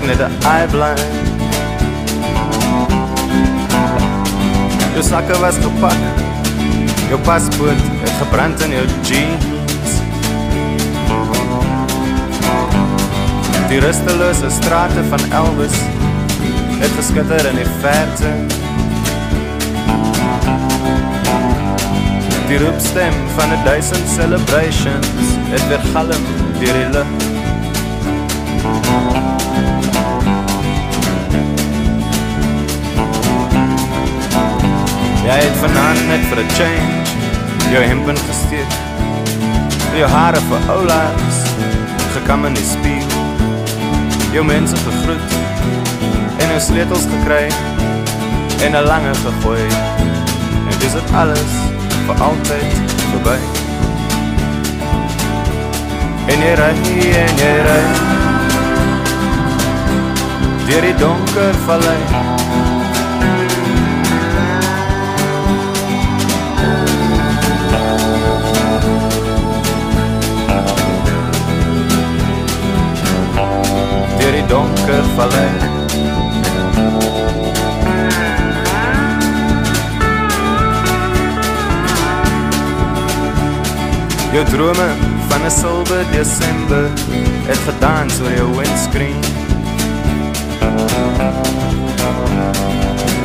was eintlik net 'n eyeblind. Jou sakke was gepak. Jou paspoort het gebrand in jou jeans. Die rustelose strate van Elvis het geskitter in die verte. Die roepstem van 'n duisend celebrations het weer galm deur die lug. Jy het vanaand net vir 'n change jou hempen gesteek. Jou hare vir oulaas gekam in die spieël. Jou mense gegroet en jou sleutels gekry en 'n lange gegooi. En dis dit alles vir altyd verby. En jy ry en jy ry Deur die donker vallei vallei Jou drome van 'n silwer Desember het gedans oor jou windscreen.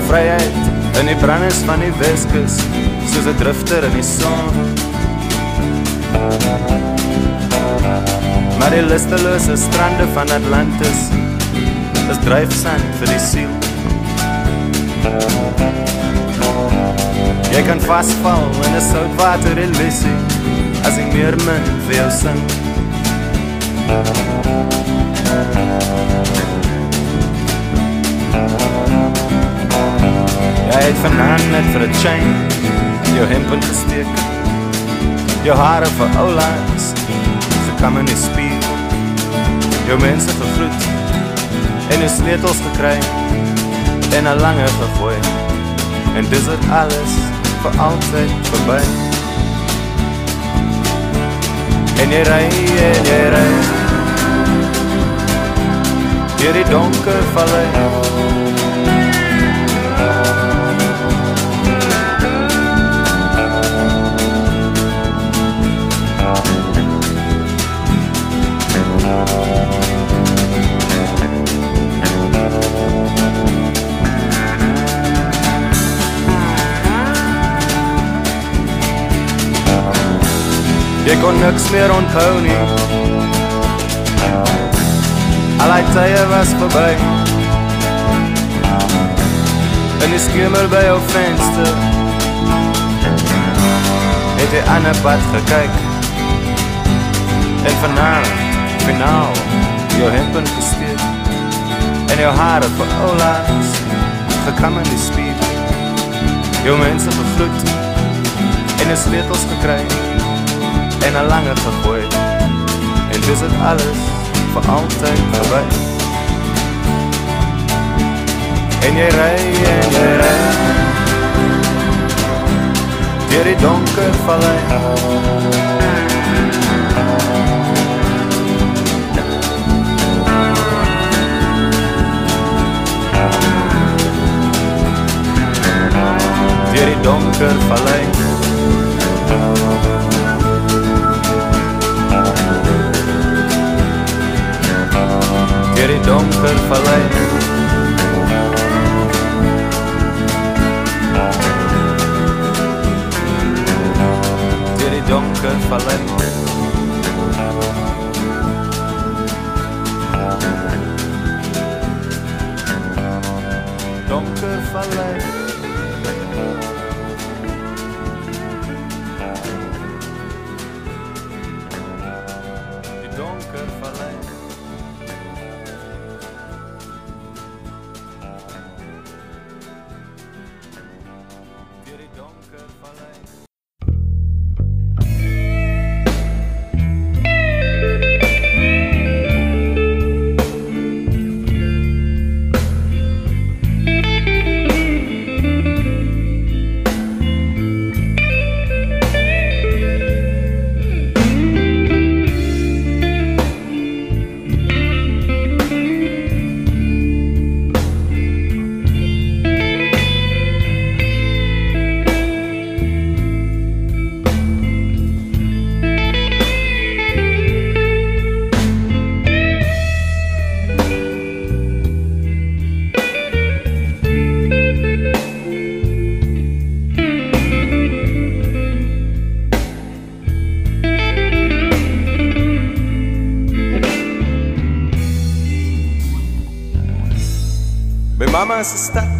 Vryheid in die brandes van die Weskus, soos 'n drifter in die son. Maar die lustelose strande van Atlantis is dryfsand vir die siel. Jy kan vasval in 'n soutwater illusie as ek meer min vir jou sing. Jy het vanaand net vir 'n change jou hempen gesteek. Jou hare vir oulaas gekam in die spieël. Jou mense gegroet en jou sleutels gekry en 'n lange gegooi. En dis dit alles vir altyd verby. En jy ry en jy ry Deur die donker vallei Jy kon niks meer onthou nie. Al die tye was verby. In die skemer by jou venster Het jy aan 'n pad gekyk. En vanavond, finaal, jou hempen gesteek. En jou hare vir oulaas Gekam in die spier. Jou mense gegroet En die sleutels gekry en 'n lange gegooi. En dis dit alles vir altyd verby. En jy ry en jy ry. Deur die donker vallei. Deur die donker vallei. Deur die donker vallei. Deur die donker mamma se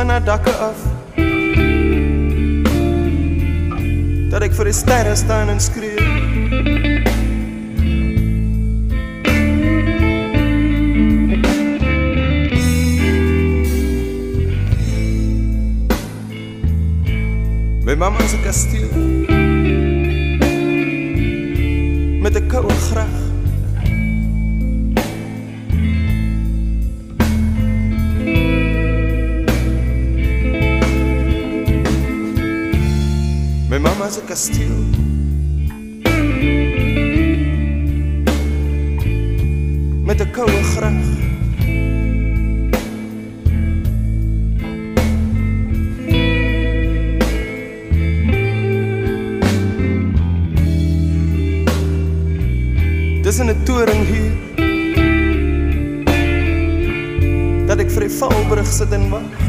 van haar dakke af. Dat ek vir die sterre staan en skree My mamma se kasteel se kasteel met 'n koue graag Dis 'n toring hier dat ek vir die valbrug sit en wag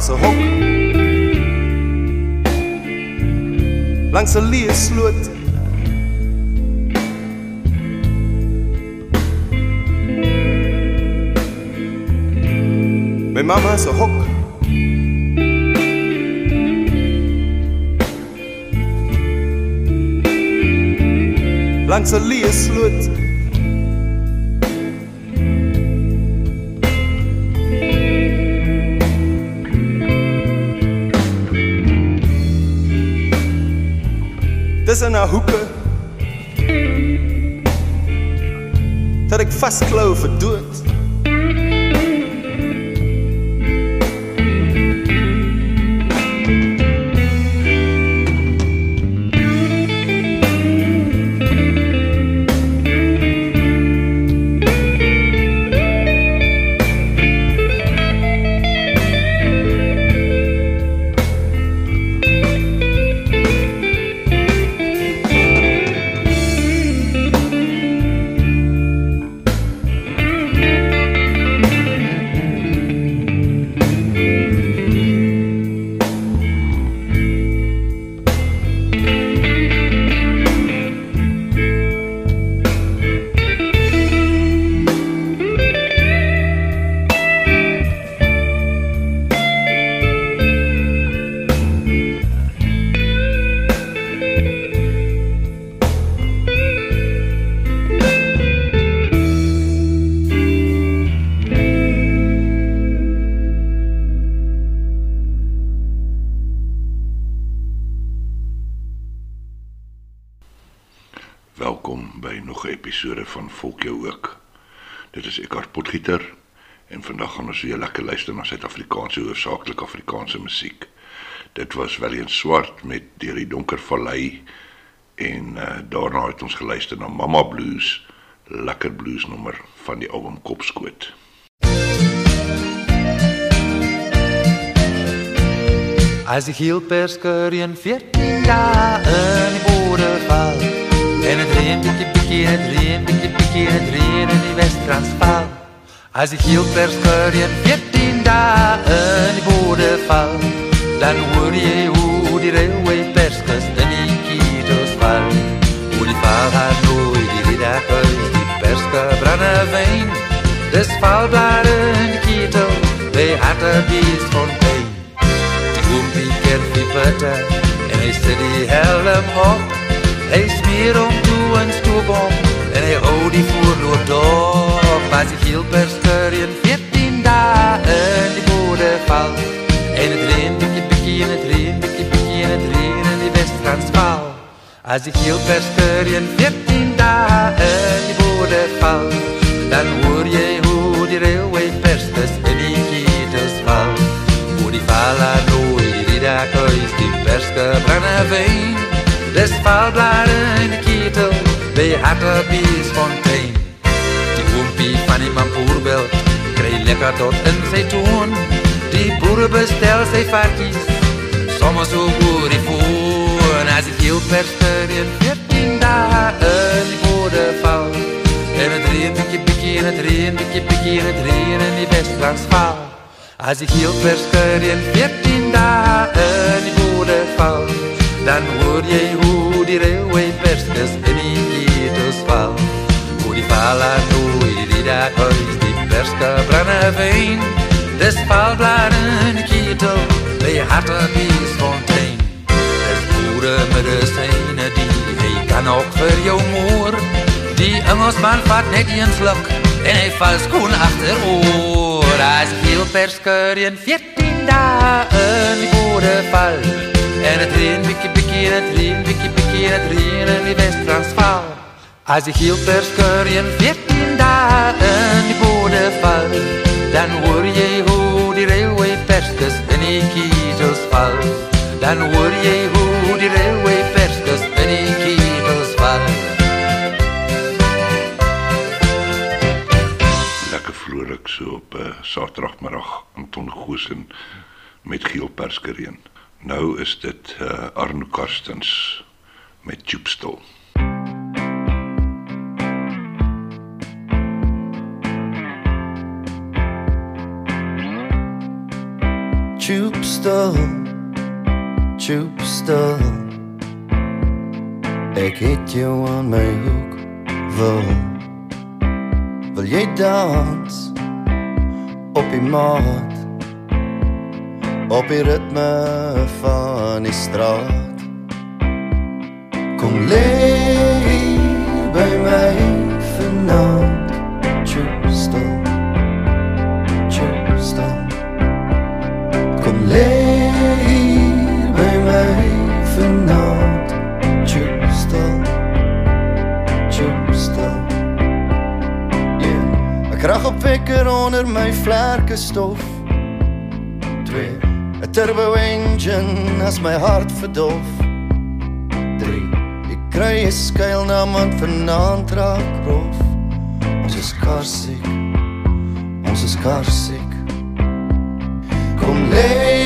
mamma se hok langs 'n leë sloot. My mamma se hok. Langs 'n leë sloot tussen 'n hoeke dat ek vasklou vir dood Suid-Afrikaanse hoofsaaklik Afrikaanse musiek. Dit was Valiant Swart met Deur die donker vallei en uh, daarna het ons geluister na Mama Blues, lekker blues nommer van die album Kopskoot. As die hielperskurien 14 dae in die bode val En het reën bietjie bietjie en het reën bietjie bietjie en het reën in die Wes-Transvaal As die hielperskurien 14 dae in die bode val. Dan hoor jy hoe die railway perskus in die kietels val Hoe die val gaat nooit die riddag uit die perske brandewijn Dis valblare in die kietel, they had a beast fontein Die oompie ken die putte en hy sit die helm op Hy smeer om toe en stoop om. En hy hou die voorloop dop As die hielpersker in 14 dae in die bode val. En het reen bikkie bikkie en het reen bikkie bikkie en het reen in die West-Transvaal As die hielpersker in 14 dae in die bode val. Dan hoor jy hoe die railway perskus in die kietels val. Hoe die vala nooit die riddak huis die perske brandewijn Dis valblare in die kietel, they had a bees fontein Die oompie van die mampoerbelt, kry lekker tot in sy toon. Die boere bestel sy varkies, soms ook oor die voon As die hielpersker in 14 dae in die bode val. En het reën bikkie bikkie en het reën bikkie bikkie en het reën in die West-Transvaal As die hielpersker in 14 dae in die bode val Dan hoor jy hoe die railway perskus in die kietels val Hoe die vala nooit die dak huis die perske brandewijn Dis valblare in die kietel, they had a bees fontein Dis goede medicijne die hy kan ook vir jou moer. Die Engelsman vat net een slok en hy val skoon achteroor As heel persker in 14 dae in die bode val En het reen bikkie bikkie en het reen bikkie bikkie en het reen in West-Transvaal As die hielpersker in 14 dae in die bode val Dan hoor jy hoe die railway perskus in die kietels val. Dan hoor jy hoe die railway perskus in die kietels val. Lekker vrolik so op uh, Saterdagmiddag Anton Goosen met Giel Perskereen. Nou is dit uh, Arno Karstens met Tubestil. Tubestil, tubestil Ek het jou aan my hoek wil. Wil jy dans op die maat Op die ritme van die straat. Kom lê hier by my vanaand. Tubestil, tubestil Kom lê hier by my vanaand. Tubestil, tubestil Yeah. Ek krag op wekker onder my vlerke stof 'n turbo engine as my hart verdof. Drie, ek kry 'n skuilnaam want vanaand raak rof Ons is karsiek, ons is karsiek Kom lê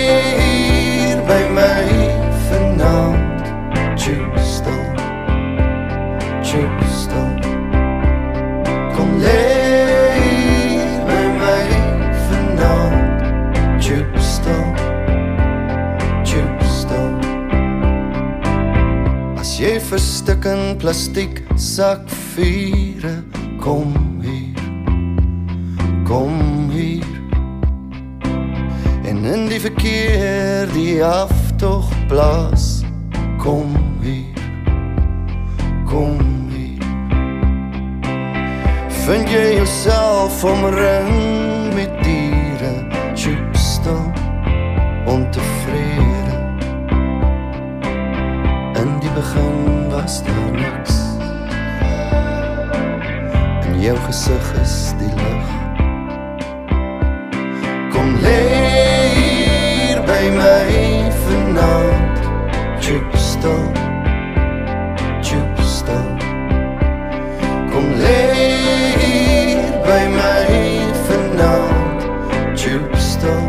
in plastiek sakvure. Kom hier. Kom hier. En in die verkeer die aftog plaas Kom hier. Kom hier. Vind jy jouself omring jou gesig is die lig. Kom lê hier by my vanaand. Chip stil. Chip stil. Kom lê hier by my vanaand. Chip stil.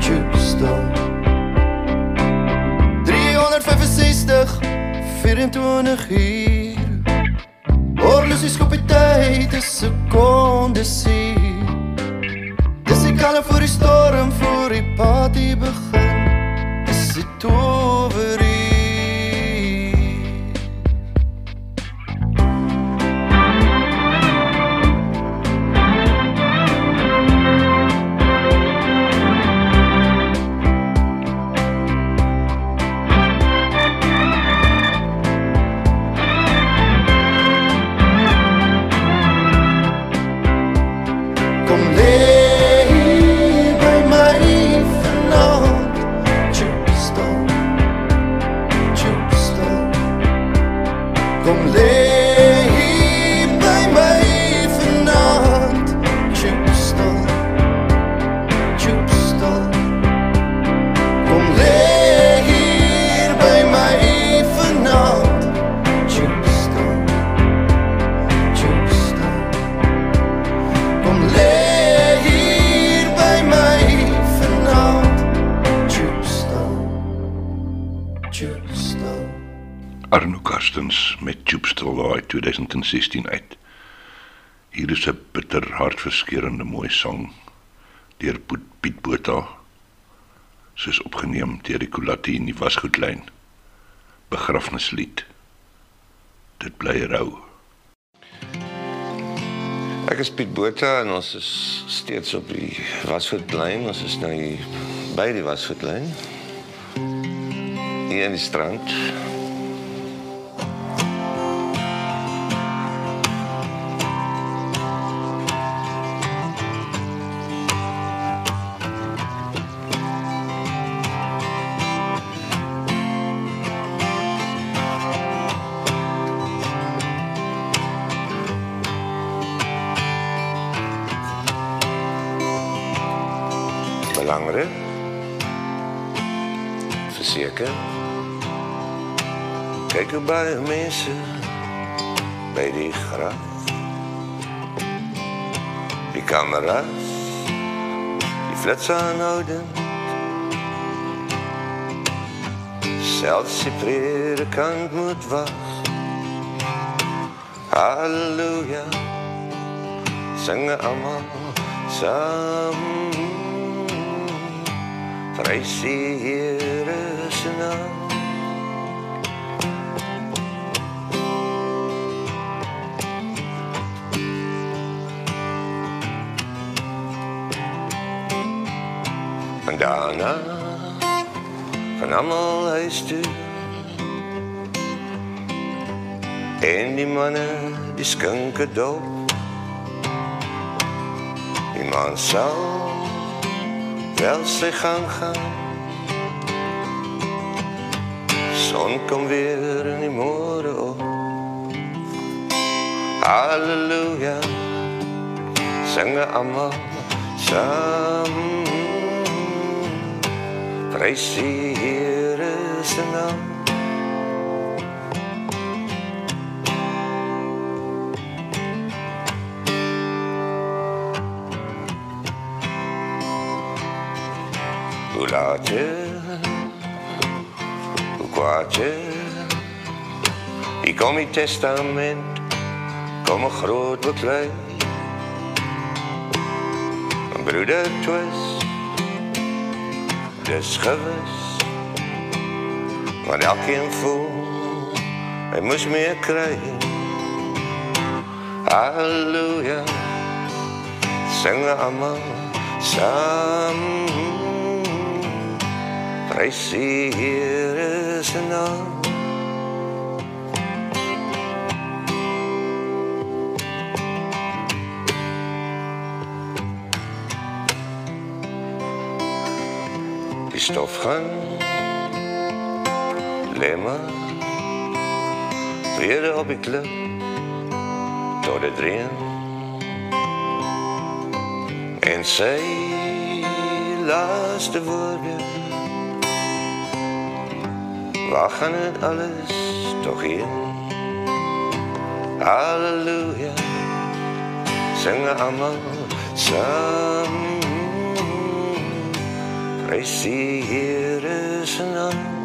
Chip stil. 365 24 uur sekondes hier. Dis die kalm voor die storm, voor die party begin. Botha en ons is steeds op die Wasvoetlyn. Ons is nou hier by die Wasvoetlyn. Hier in die strand. Belangrik. Verseker. Kyk hoe baie mense by die graf. Die kameras, die flits aanhoudend. Selfs die predikant moet wag. Halleluja, singe almal saam. Prys die Here se naam. En daarna van almal huis toe En die manne die skinke dop Die man sal wel sy gang gaan. Son kom weer in die môre op. Halleluja. Singe almal saam. Prys die Here se naam Je? Hoe kwaad je? Ik kom in testament, kom een groot beklei. Mijn broeder twist, dis gewis. Want elkeen voel, hij moest meer krijgen. Halleluja, zingen allemaal samen. Prys die Here se naam. Die stof gaan lemmer weer op die klip tot het reën en sy laaste woorde Waar gaan het alles toch heen? Halleluja, zingen allemaal samen. Prijs die Heere zijn naam.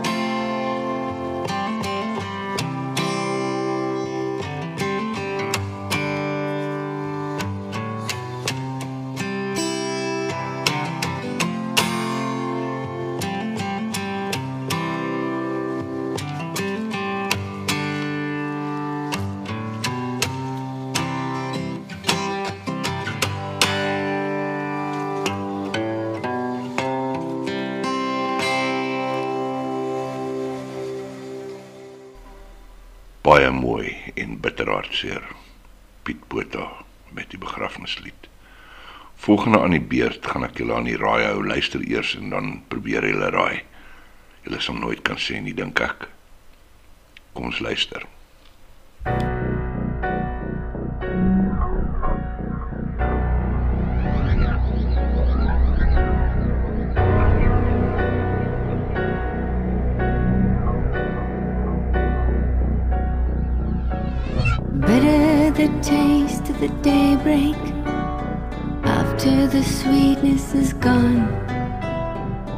Bitter hartseer. Piet Botha met die begrafnislied. Volgende aan die beurt gaan ek julle aan die raai hou. Luister eers en dan probeer julle raai. Julle sal nooit kan sê nie, dink ek. Kom ons luister. The daybreak after the sweetness is gone.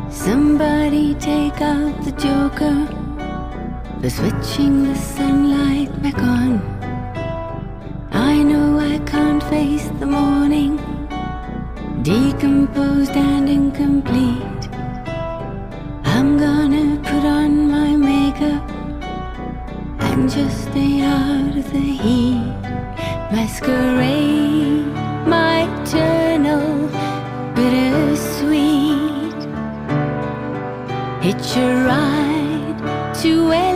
Somebody take out the joker for switching the sunlight back on. I know I can't face the morning, decomposed and incomplete. I'm gonna put on my makeup and just stay out of the heat. Masquerade, my eternal bittersweet. Hitch a ride to where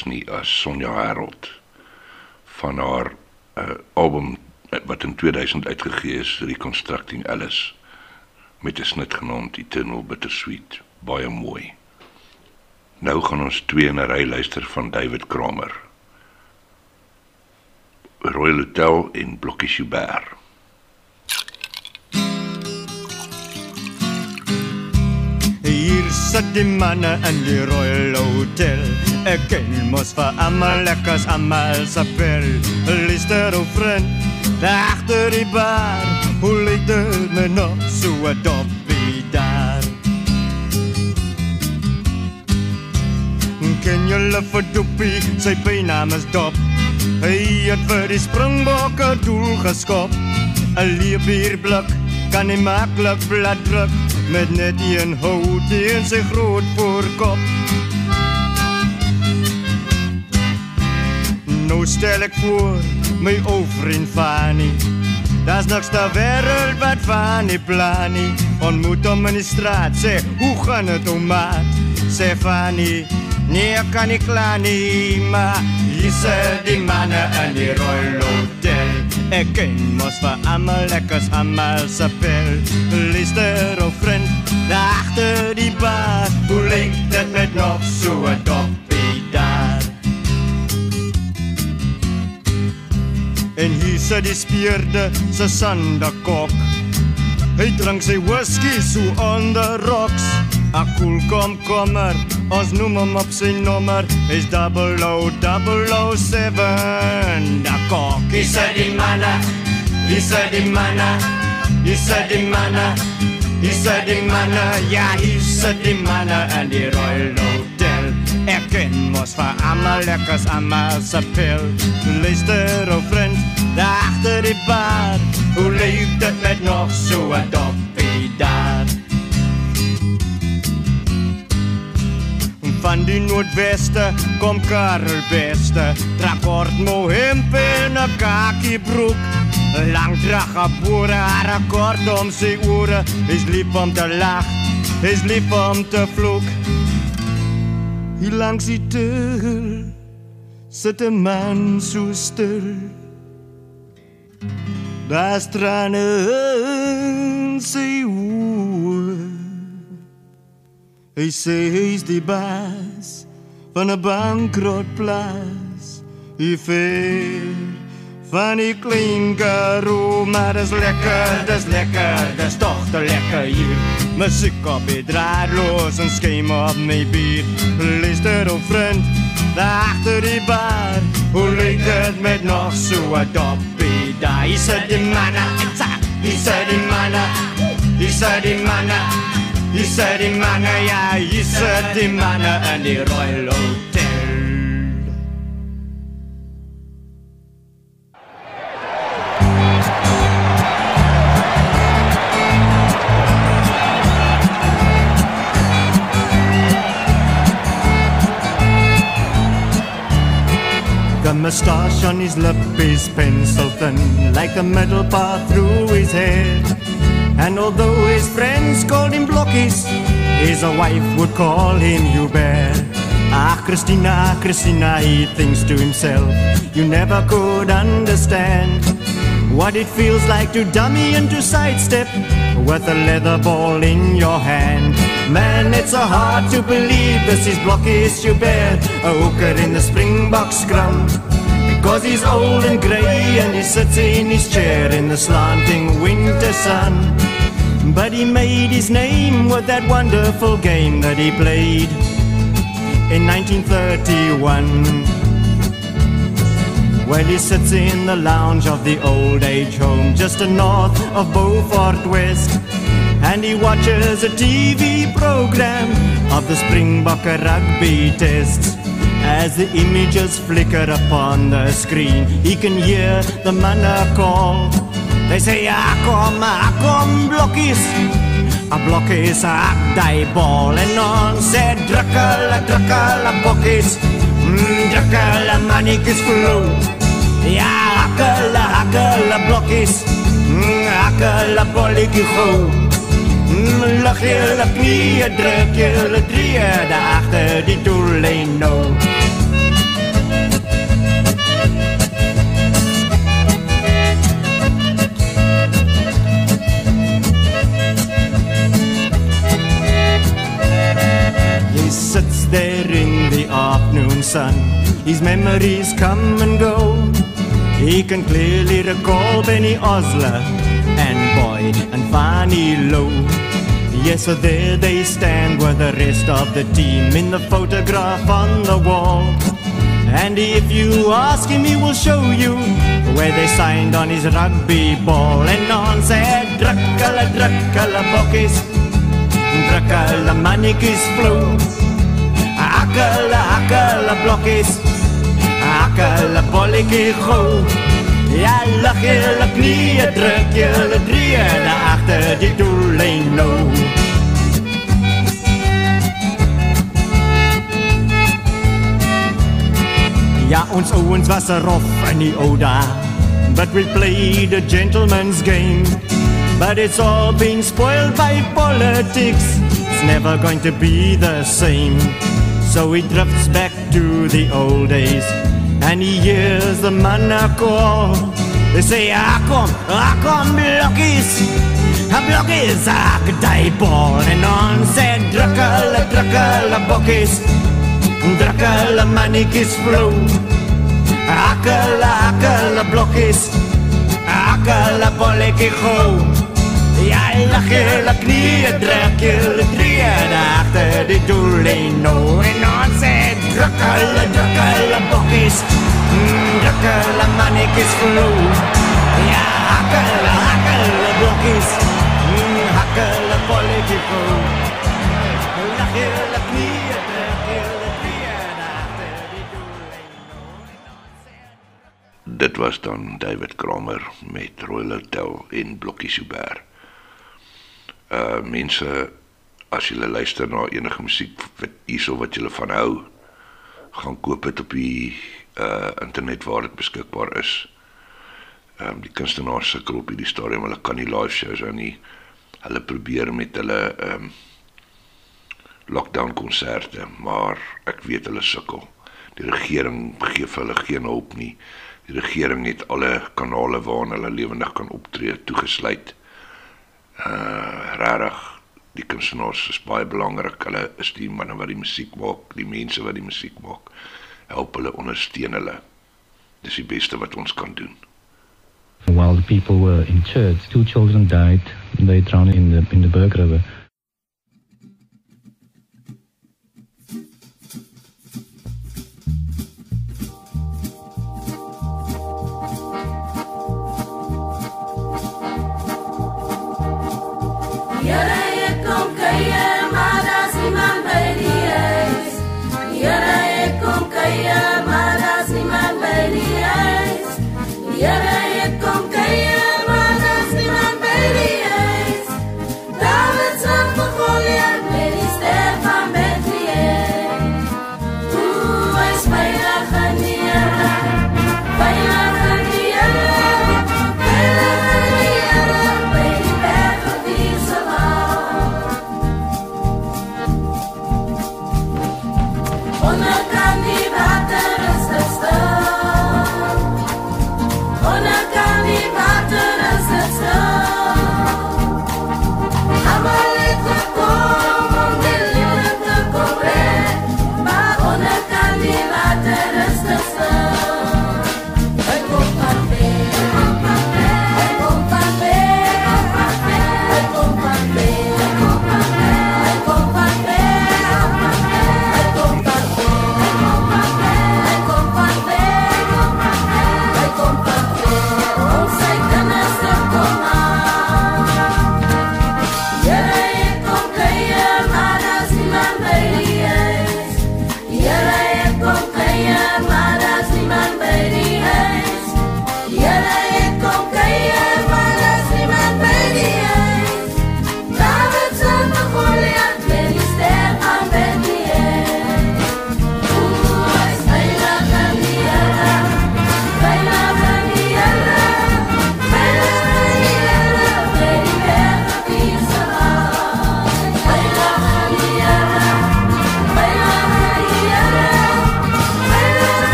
anders nie as Sonja Herold van haar uh, album uh, wat in 2000 uitgegee is, Reconstructing Alice met 'n snit genaamd Eternal Bittersweet, baie mooi. Nou gaan ons twee in 'n ry luister van David Kramer. Royal Hotel in Blokkie Joubert. Hier sit die manne in die Royal Hotel. Ek ken mos vir almal lekkers almal se pel. Lister of vriend, daar agter die bar. Hoe lyk dit my nog so doppie daar? Ken jy hulle vir doppie? Sy bynaam is Dop. Hy het vir die springbokke doel geskop. 'n Leebierblik kan nie maklik blad druk met net een hout in sy groot voorkop. Nou stel ek voor my ou vriend Fanny. Daar's niks ter wêreld wat Fanny plan nie. Ontmoet hom in die straat, sê, "Hoe gaan dit, ou maat?" Sê Fanny, "Nee, ek kan nie klaar nie, maar hier sit die manne in die Royal Hotel." Ek ken mos vir almal lekkers almal se pel. Lister of vriend, daar agter die bar. Hoe lyk dit met nog so 'n doppie En hier sit die speerde se sandekok. Hy drink sy whisky so on the rocks. A cool kom kommer, ons noem hom op sy nommer. Hy's 0007. Da kok, hy sê die manne, hy sê die manne, hy sê die manne, hy sê die manne, ja, hy sê die manne in die Royal Hotel. Ek ken mos vir almal lekkers almal se pil. Luister ou vriend, daar agter die bar. Hoe lyk dit met nog so 'n doppie daar? Van die noordweste kom Karel Beste. Dra kort mo hemp en 'n kakie broek. Lang drag op boere, haar kort om sy ore. Is lief om te lag, is lief om te vloek. Hier langs die deur sit 'n man so stil. Daar's trane in sy oë. Hy sê hy's die baas van 'n bankrotplaas. Hy ver van die klein karoo, maar dis lekker, dis lekker, dis tog te lekker hier. Musiek op die draadloos en skeem op my bier. Luister op vriend, daar agter die bar. Hoe lyk dit met nog so 'n doppie daar? Hy sê die manne, hy sê die manne, hy sê die manne. Hy sê die manne, ja, hy sê die manne in die Royal moustache on his lip is pencil thin, like a metal bar through his head. And although his friends called him Blockies, his wife would call him Hubert. Ah, Christina, Christina, he thinks to himself, you never could understand what it feels like to dummy and to sidestep with a leather ball in your hand. Man, it's so hard to believe this is Blockies Hubert, a hooker in the Springbok scrum. Because he's old and grey and he sits in his chair in the slanting winter sun. But he made his name with that wonderful game that he played in 1931. Well, he sits in the lounge of the old age home just north of Beaufort West. And he watches a TV program of the Springbok rugby tests. As the images flicker upon the screen, he can hear the manna call. They say, ah, kom, ah, kom, blokkies. A blokkies, ah, die ball. En ons sê, drukkele, drukkele, bokkies. Mm, drukkele, mannetjies vloe. Ja, hakkele, hakkele, blokkies. Mm, hakkele, bolletjie gauw. Mm, Lag julle knieën, druk julle drieën daar agter die doellijn nou. He sits there in the afternoon sun. His memories come and go. He can clearly recall Benny Osler and Boyd and Fanny. Yes, so there they stand with the rest of the team in the photograph on the wall. And if you ask him, he will show you where they signed on his rugby ball. And on said, Drukkele, drukkele bokkies, drukkele mannetjies flow. Akkele, akkele blokkies, akkele bolletjie gou. Ja, lag julle knieën, druk julle drieën daar agter die doellijn nou. Ja, ons ouens was er rof in die ou dae. But we played a gentleman's game. But it's all been spoiled by politics. It's never going to be the same. So he drifts back to the old days. And he hears the man call. They say, ah, kom, ah, kom, blokkies. Ah, blokkies, ah, die ball. En on said, drukkele, drukkele bokkies. Drukkele mannetjies flow. Akkele, akkele blokkies. Akkele bolletjie gou. Ja, lag julle knieën, druk julle drieën achter die doellijn nou. En ons sê, drukkele, drukkele bokkies. Mm, drukkele mannetjies flow. Ja, akkele, akkele blokkies. Mm, akkele bolletjie gou. Lag julle knieën, druk julle drieën achter die doellijn. Dit was dan David Kramer met Royal Hotel en Blokkie Souber. Uh mense as julle luister na enige musiek wat hierso wat julle van hou, gaan koop dit op die uh internet waar dit beskikbaar is. Ehm um, die kunstenaars sukkel op hierdie stadium, hulle kan nie live shows hou nie. Hulle probeer met hulle ehm um, lockdown konserte, maar ek weet hulle sukkel. Die regering gee vir hulle geen hulp nie. Die regering het alle kanale waarna hulle lewendig kan optree toegesluit. Uh regtig, die kunstenaars is baie belangrik. Hulle is die manne wat die musiek maak, die mense wat die musiek maak. Help hulle, ondersteun hulle. Dis die beste wat ons kan doen. While the people were in church, two children died. They drowned in the in the Berg River.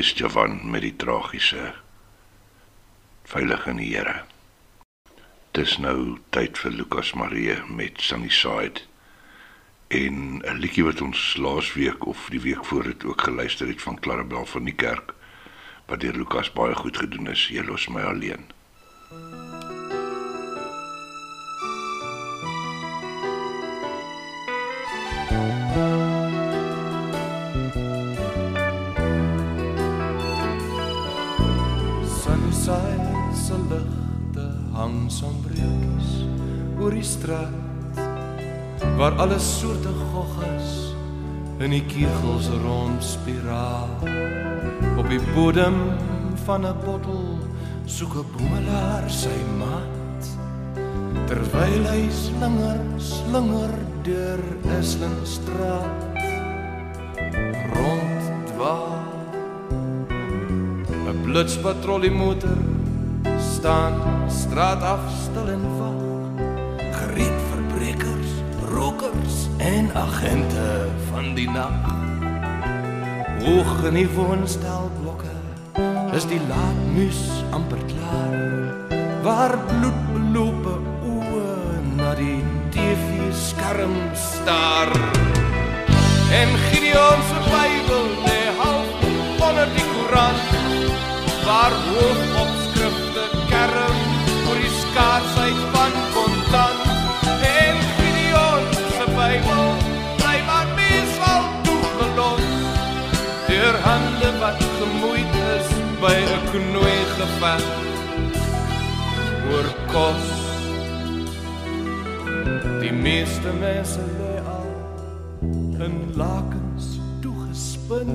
Was Les Javan met die tragiese Veilig in die Here. Dis nou tyd vir Lukas Marie met Sunnyside. En 'n liedjie wat ons laasweek of die week voor dit ook geluister het van Clarabel van die kerk wat deur Lukas baie goed gedoen is. Jy los my alleen. Hang sombreetjies oor die straat waar alles soorte goggas in die kegels rond spiraal op die bodem van 'n bottel soek 'n boemelaar sy maat terwyl hy slinger slinger deur Islandstraat rond dwaal 'n blitspatrollie motor staan straat af stil en wag gereed vir brekers rokers en agente van die nag hoog in die woonstelblokke is die laatmuus amper klaar. Waar bloedbelope oë na die TV skerm staar. En Gideon se Bybel lê half onder die Koran waar hoofopskrifte kerm die skaarsheid van kontant en Gideon se Bybel bly maar meesal toegelos deur hande wat gemoeid is by 'n knoei geveg oor kos. Die meeste mense lê al in lakens toegespin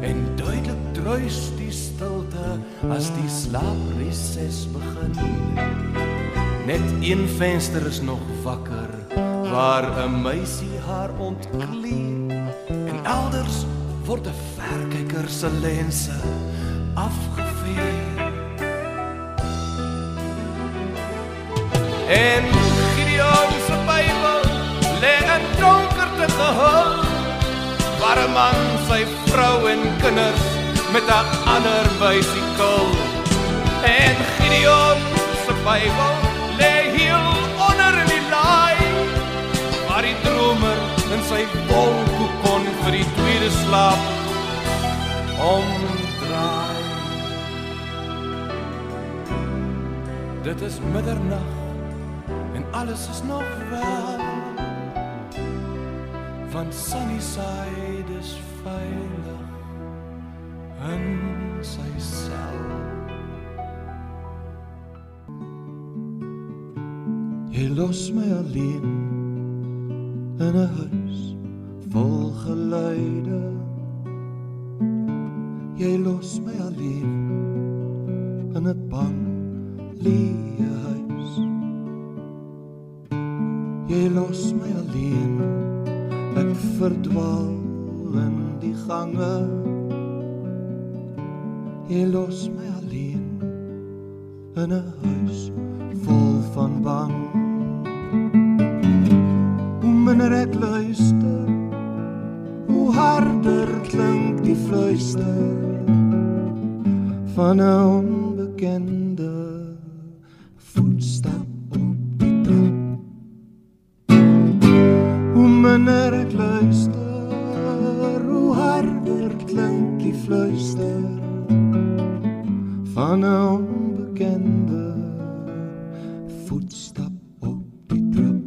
en duidelik druis die stilte as die slaapreses begin. Net een venster is nog wakker waar 'n meisie haar ontkleed en elders word 'n verkyker se lense afgeveer. En Gideon se Bybel lê in donkerte gehul waar 'n man sy vrou en kinders met 'n ander bysikkel. En Gideon se Bybel lê heel onder in die laai waar die dromer in sy wolkokon vir die tweede slaap omdraai. Dit is middernag en alles is nog wel van Sunnyside is veilig in sy sel. Jy los my alleen in 'n huis vol geluide Jy los my alleen in 'n bang leë huis. Jy los my alleen ek verdwaal in die gange Jy los my alleen in 'n huis vol van bang. Hoe minder ek luister hoe harder klink die fluister van 'n onbekende 'n onbekende voetstap op die trap.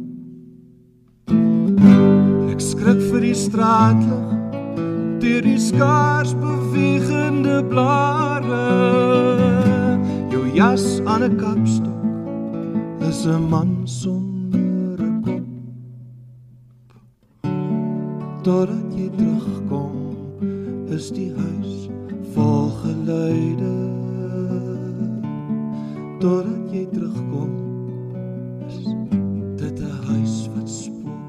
Ek skrik vir die straatlig deur die skaars bewegende blare. Jou jas aan 'n kapstok is 'n man sonder 'n kop. Totdat jy terugkom, is die huis Totdat jy terugkom, is dit 'n huis wat spook.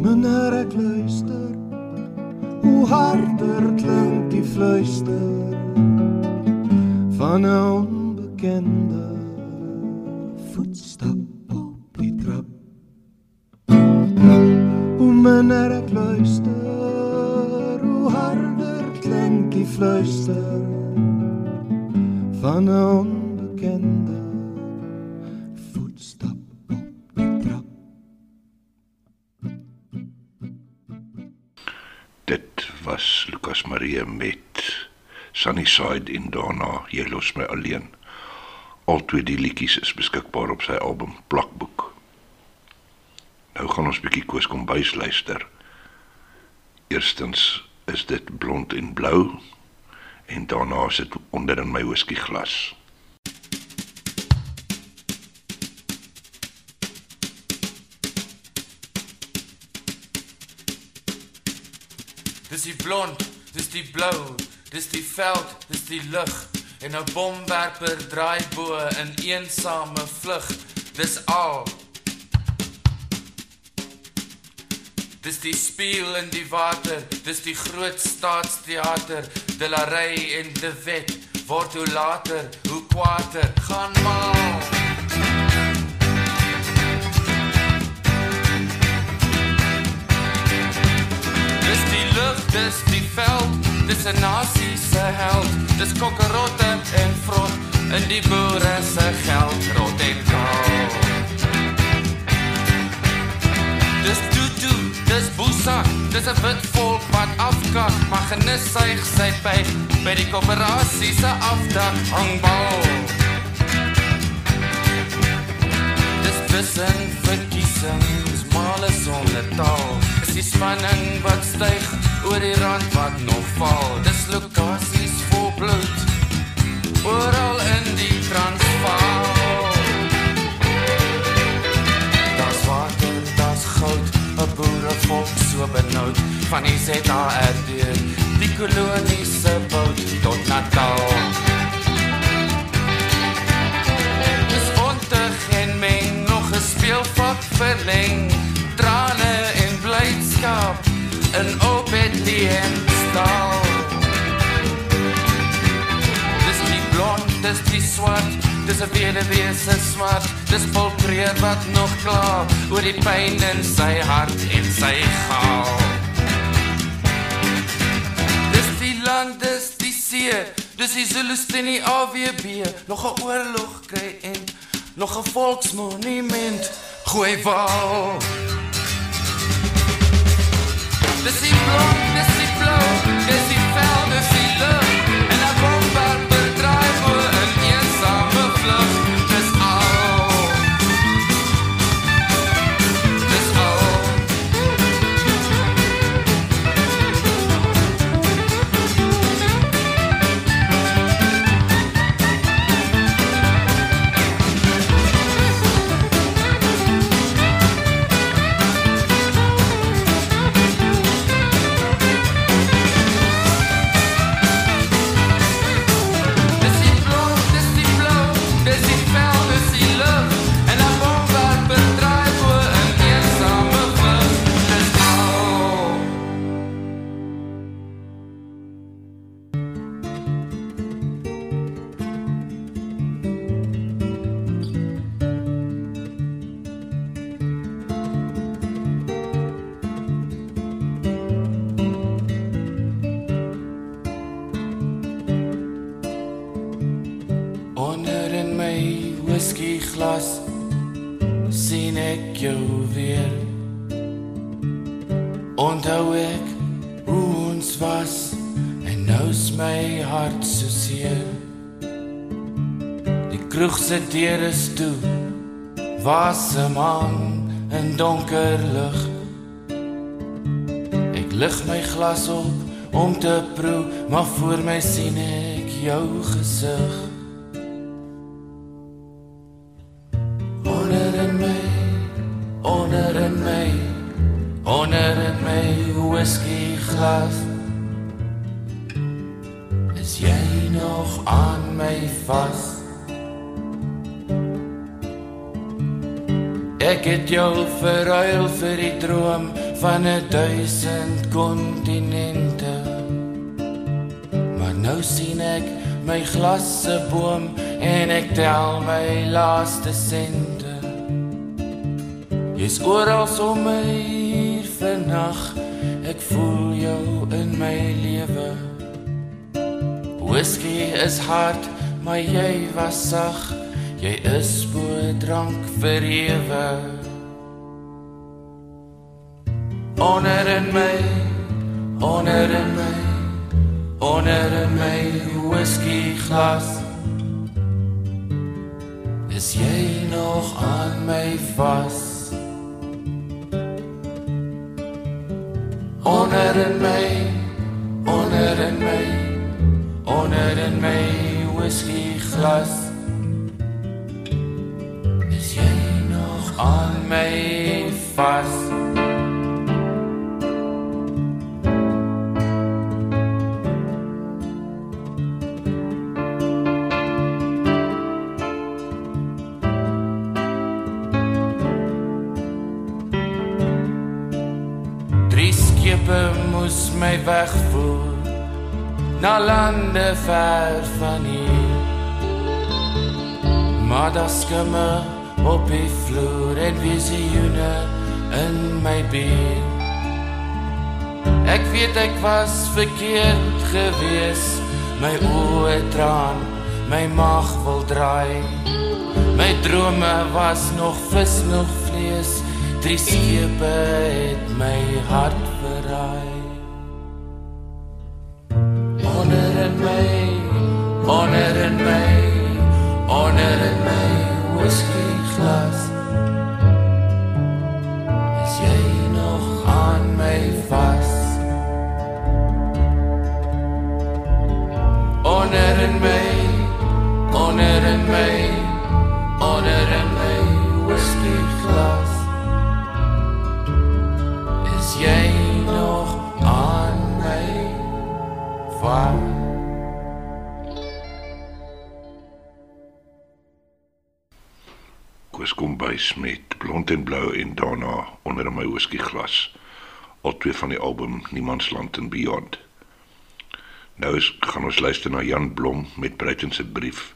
Minder ek luister, hoe harder klink die fluister van 'n van 'n onbekende voetstap op die trap. Dit was Lucas Marie met Sunnyside in daarna Jy los my alleen. Al twee die liedjies is beskikbaar op sy album Plakboek. Nou gaan ons bietjie Koos Kombuis luister. Eerstens is dit blond en blou en daarna is dit onder in my whisky glas. Dis die blond, dis die blou, dis die veld, dis die lug en 'n bomwerper draai bo in eensame vlug. Dis al. Dis die spieël in die water, dis die groot staatsteater, de la Rey en de Wet word hoe later, hoe kwaader gaan maar. Dis die lug, dis die veld, dis 'n nasie se held. Dis kokkerotte en vrot in die boere se geld, rot en kaal. Dis dis busa, dis 'n wit volk wat afkak, maar genis sy pyp by die koöperasie se afdak hangbal. Dis tussen verkiesings, male sonder taal. Dis spanning wat styg oor die rand wat nog val. Dis lokasies van die ZARD, die kolonie se boot tot Natal. Dis ontig en meng nog 'n speelvak verleng, trane en blydskap in Obedient stal. Dis die blond, dis die swart, dis 'n weduwee se swart, dis polkreer wat nog kla oor die pyn in sy hart en sy gaal. See, dis die Zulus teen die AWB, nog 'n oorlog kry en nog 'n volksmonument gooi wal. Dis die blond, dis die blou, dis die vel, dis die lug deur is toe. Was 'n man in donker lig. Ek lig my glas op om te proe, maar voor my sien ek jou gesig. Onder in my, onder in my, onder in my whisky glas. Is jy nog aan my vas? Ek het jou verruil vir die droom van 'n duisend kontinente. Maar nou sien ek my glas se boom en ek tel my laaste sente. Jy's oral om my hier vannag. Ek voel jou in my lewe. Whisky is hard, maar jy was sag. Jy is bo drank vir ewig. Onder in my, onder in my, onder in my whisky glas. Is jy nog aan my vas? Onder in my, onder in my, onder in my whisky glas. Weet ek was verkeerd gewees, my oë traan, my maag wil draai. My drome was nog vis nog vlees, drie skepe het my hart verraai. Twee van die album Niemandsland en Beyond. Nou is, gaan ons luister na Jan Blom met Bruiten se brief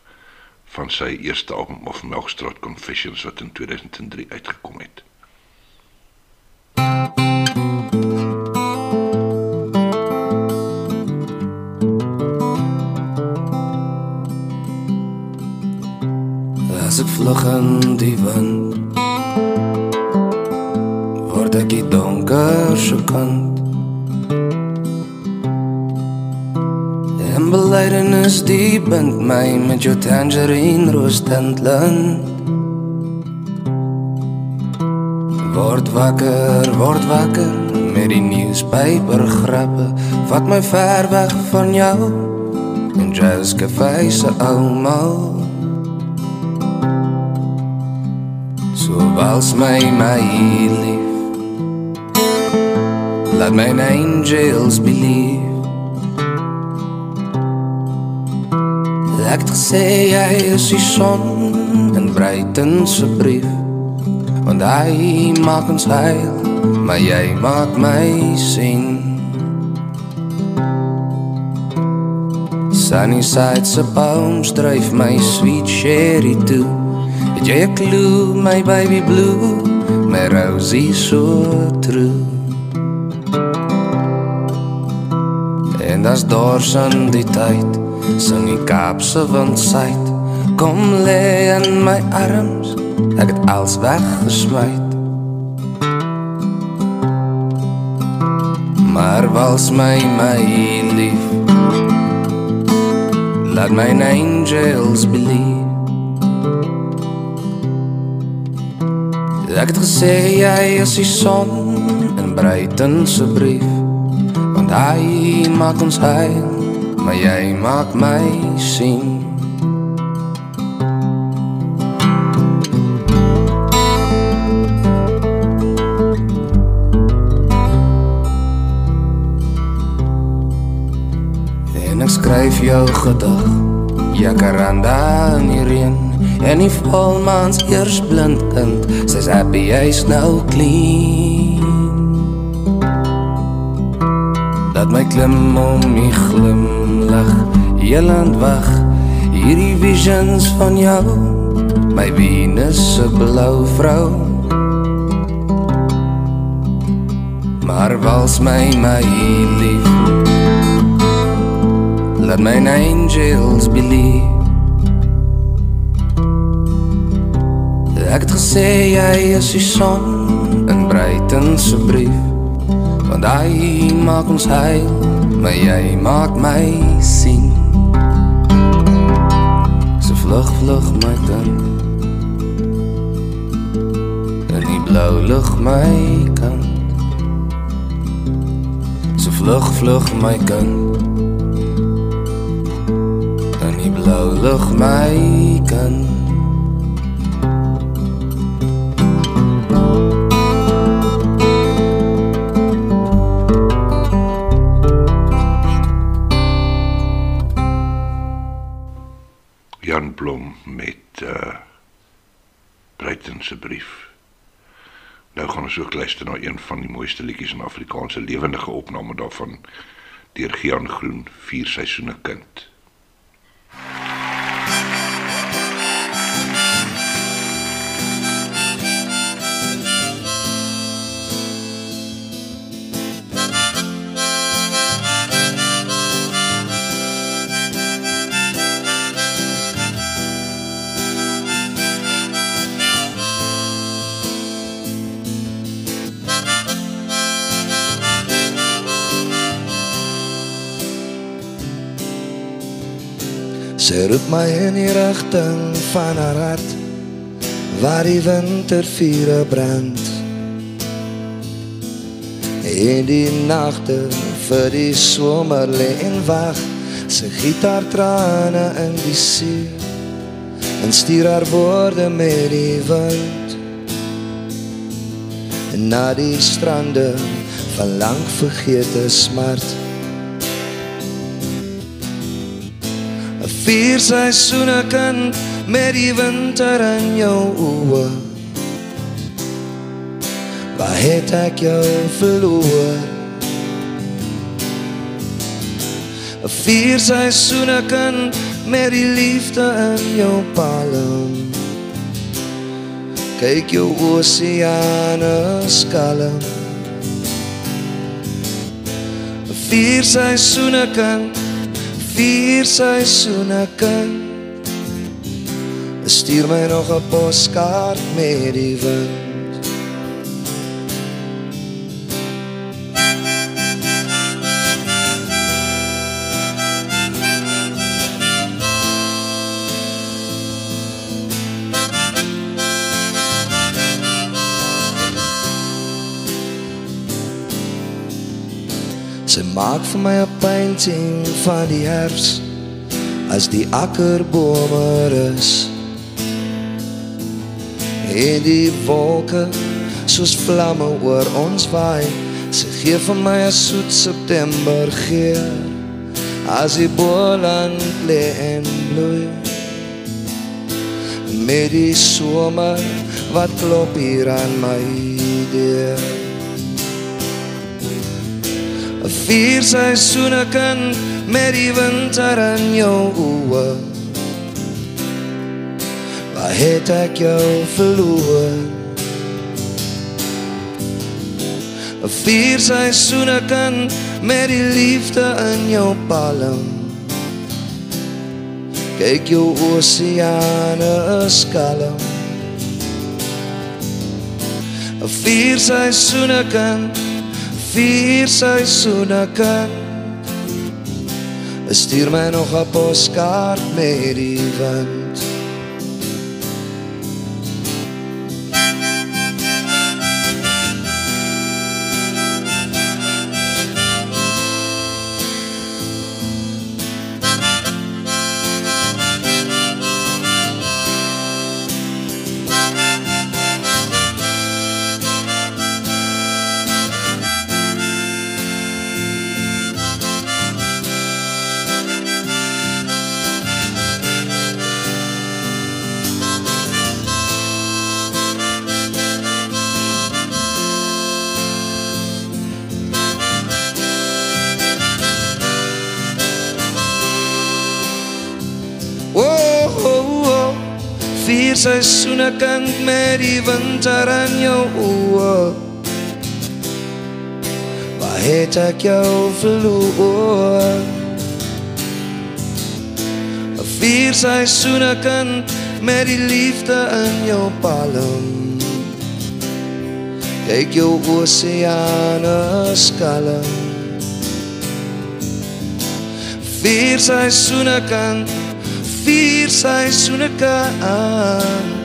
van sy eerste album of Melkstraat Confessions wat in 2003 uitgekom het. As ek vlug in die wind die donker se kant. En belydenis die bind my met jou tangerine roos tintland Word wakker, word wakker met die nieuwspaper grappe Vat my ver weg van jou en jazz café se oumal So wals my my lief Laat my angels believe. Ek gesê jy is die son in Bruiten se brief Want hy maak ons heil Maar jy maak my sien Sunnyside se palms dryf my sweet sherry toe Het jy 'n clue, my baby blue, my Rosie so true. As dors in die tyd, sing die Kaapse suid, kom lê in my arms, ek het alles weggesmyt. Maar wals my my lief, laat my angels believe. Ek het gesê jy is die son se brief Want hy maak ons heil, maar jy maak my sien. En ek skryf jou gedig, jacaranda in die reën. En die volmaans eers blind kind Sy's happy hy's nou clean Dat my klim om die glimlach. Jeland wag Hierdie visions van jou. My Venus se blou vrou. Maar wals my my lief. Let mine angels believe. Ek het gesê jy is die son in Bruiten se brief. Want hy maak ons heil, maar jy maak my sien. So vlug vlug my kind. In die blou lug my kind. So vlug vlug my kind. In die blou lug my kind. Luister na een van die mooiste liedjies in Afrikaanse lewendige opname daarvan deur Gian Groen, Vier seisoene kind. Sy roep my in die rigting van haar hart waar die wintervure brand. In die nagte vir die somer lê en wag, sy gitaar trane in die see en stuur haar woorde met die wind. En na die strande van lank vergete smart. Vier seisoene kind met die winter in jou oë. Waar het ek jou verloor? Vier seisoene kind met die liefde in jou palm. Kyk jou oseane skalm. Vier seisoene kind vier seisoene kind Stuur my nog 'n poskaart met die wind Sy maak vir my 'n painting van die herfs as die akkerbome rus. En die wolke soos vlamme oor ons waai. Sy gee vir my 'n soet September geur as die boland lê en bloei. Met die somer wat klop hier aan my deur. Vier seisoene kind met die winter in jou oë. Waar het ek jou verloor? Vier seisoene kind met die liefde in jou palm. Kyk jou oseane is kalm. Vier seisoene kind vier seisoene kind Stuur my nog 'n poskaart met die wind met die winter in jou oë. Waar het ek jou verloor? Vier seisoene kind met die liefde in jou palm. Kyk jou oseane skalm. Vier seisoene kind, vier seisoene kind.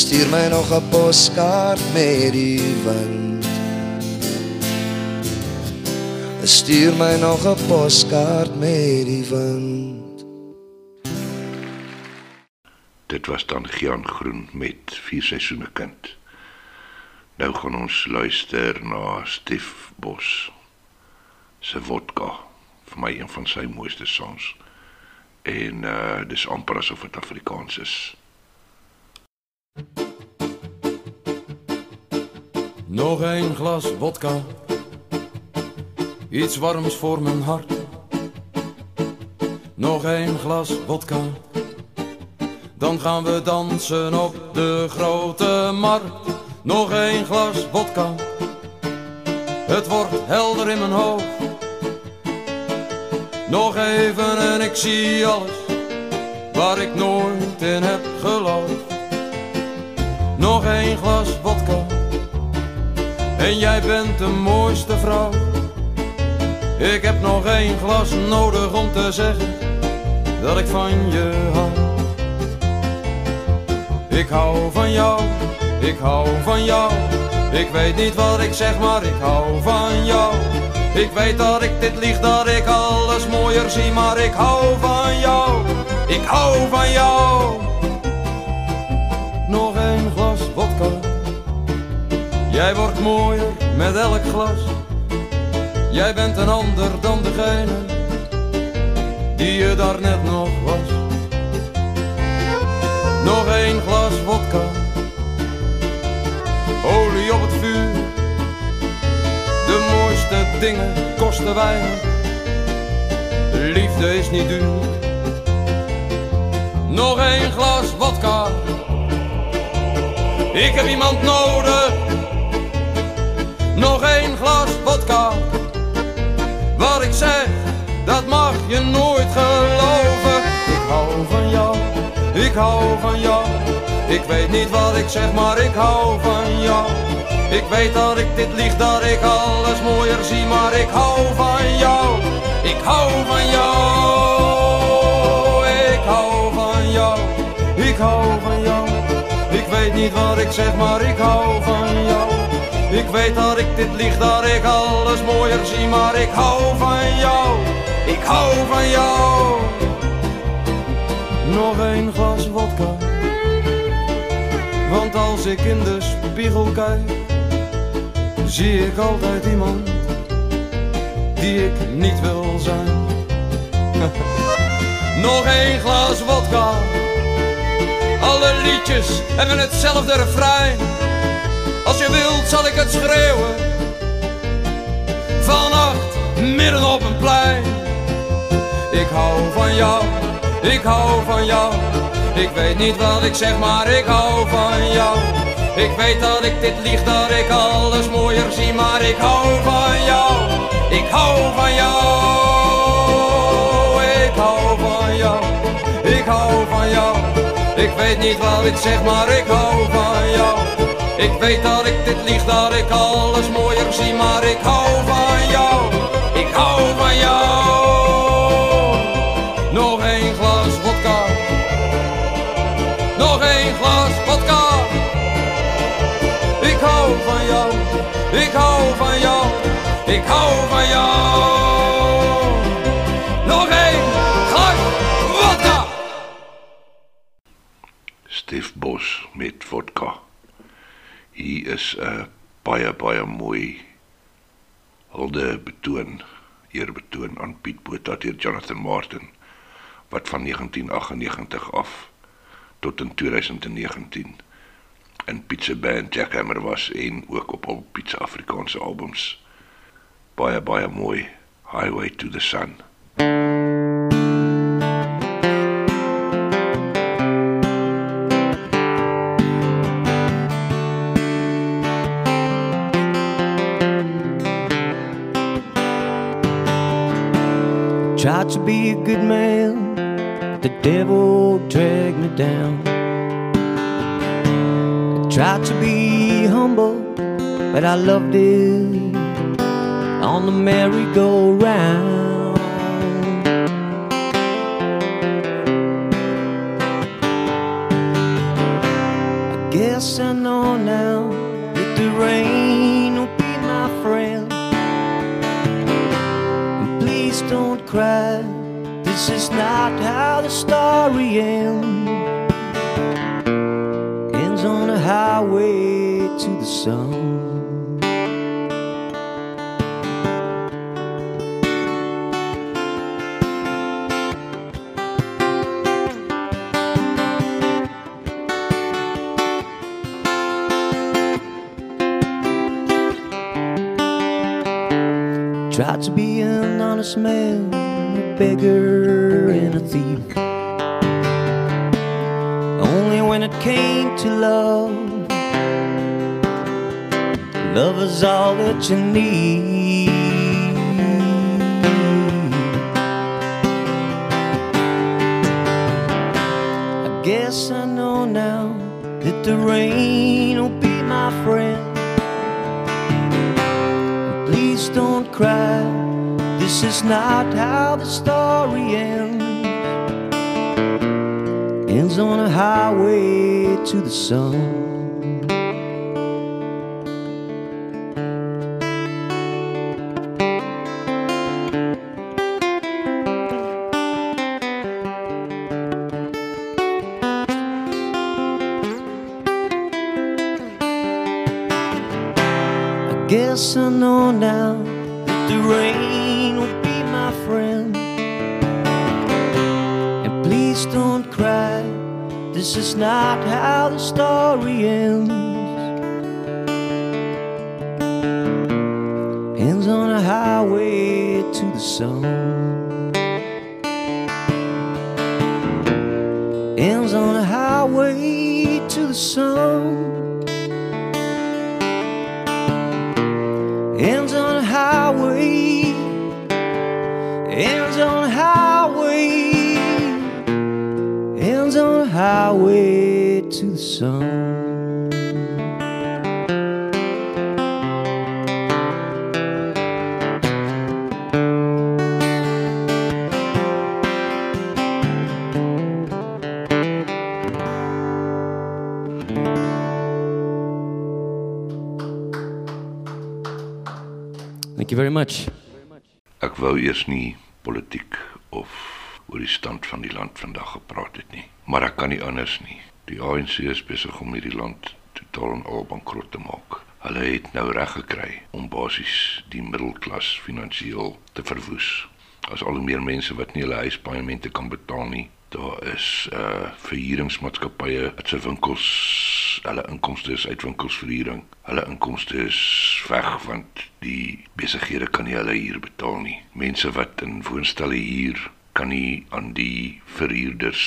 Stuur my nog 'n poskaart met die wind. Stuur my nog 'n poskaart met die wind. Dit was dan Gian Groen met vier seisoene kind. Nou gaan ons luister na Stief Bos se vodka vir my een van sy mooiste songs. En uh dis amper asof dit Afrikaans is. Nog een glas vodka. Iets warms voor mijn hart. Nog een glas vodka. Dan gaan we dansen op de grote markt. Nog een glas vodka. Het wordt helder in mijn hoofd. Nog even en ik zie alles waar ik nooit in heb geloofd. Nog een glas vodka. En jij bent de mooiste vrouw. Ik heb nog één glas nodig om te zeggen dat ik van je hou. Ik hou van jou, ik hou van jou. Ik weet niet wat ik zeg, maar ik hou van jou. Ik weet dat ik dit lieg, dat ik alles mooier zie, maar ik hou van jou. Ik hou van jou. Jij wordt mooier met elk glas. Jij bent een ander dan degene die je daarnet nog was. Nog één glas vodka. Olie op het vuur. De mooiste dingen kosten weinig. Liefde is niet duur. Nog één glas vodka. Ik heb iemand nodig. Nog één glas vodka. Wat ik zeg, dat mag je nooit geloven. Ik hou van jou, ik hou van jou. Ik weet niet wat ik zeg, maar ik hou van jou. Ik weet dat ik dit lieg, dat ik alles mooier zie, maar ik hou van jou. Ik hou van jou. Ik hou van jou. Ik hou van jou. Ik weet niet wat ik zeg, maar ik hou van jou. Ik weet dat ik dit lieg, dat ik alles mooier zie, maar ik hou van jou. Ik hou van jou. Nog een glas vodka. Want als ik in de spiegel kijk, zie ik altijd iemand die ik niet wil zijn. Nog één glas vodka. Alle liedjes hebben hetzelfde refrein. Wilt zal ik het schreeuwen. Vannacht midden op een plein. Ik hou van jou, ik hou van jou. Ik weet niet wat ik zeg, maar ik hou van jou. Ik weet dat ik dit lieg, dat ik alles mooier zie, maar ik hou van jou. Ik hou van jou. Ik hou van jou. Ik hou van jou. Ik weet niet wat ik zeg, maar ik hou van jou. Ik weet dat ik dit lieg, dat ik alles mooier zie, maar ik hou van jou. Ik hou van jou. Is 'n uh, baie baie mooi hulde betoon, eerbetoon aan Piet Botha deur Jonathan Martin wat van 1998 af tot in 2019 in Piet se band Jackhammer was en ook op al Piet se Afrikaanse albums. Baie baie mooi Highway to the Sun. Tried to be a good man, but the devil dragged me down. I tried to be humble, but I loved it on the merry-go-round. This is not how the story ends. Ends on a highway to the sun. Tried to be an honest man, a beggar came to love, love is all that you need. I guess I know now that the rain will be my friend. Please don't cry. This is not how a highway to the sun. Eers nie politiek of oor die stand van die land vandag gepraat het nie, maar ek kan nie anders nie. Die ANC is besig om hierdie land totaal en al bankrot te maak. Hulle het nou reg gekry om basies die middelklas finansiëel te verwoes. As al hoe meer mense wat nie hulle huispaaiemente kan betaal nie, daar is uh verhuuringsmaatskappye wat se winkels hulle inkomste is uit winkelsverhuuring. Hulle inkomste is weg want die besighede kan nie hulle huur betaal nie. Mense wat in woonstelle huur kan nie aan die verhuurders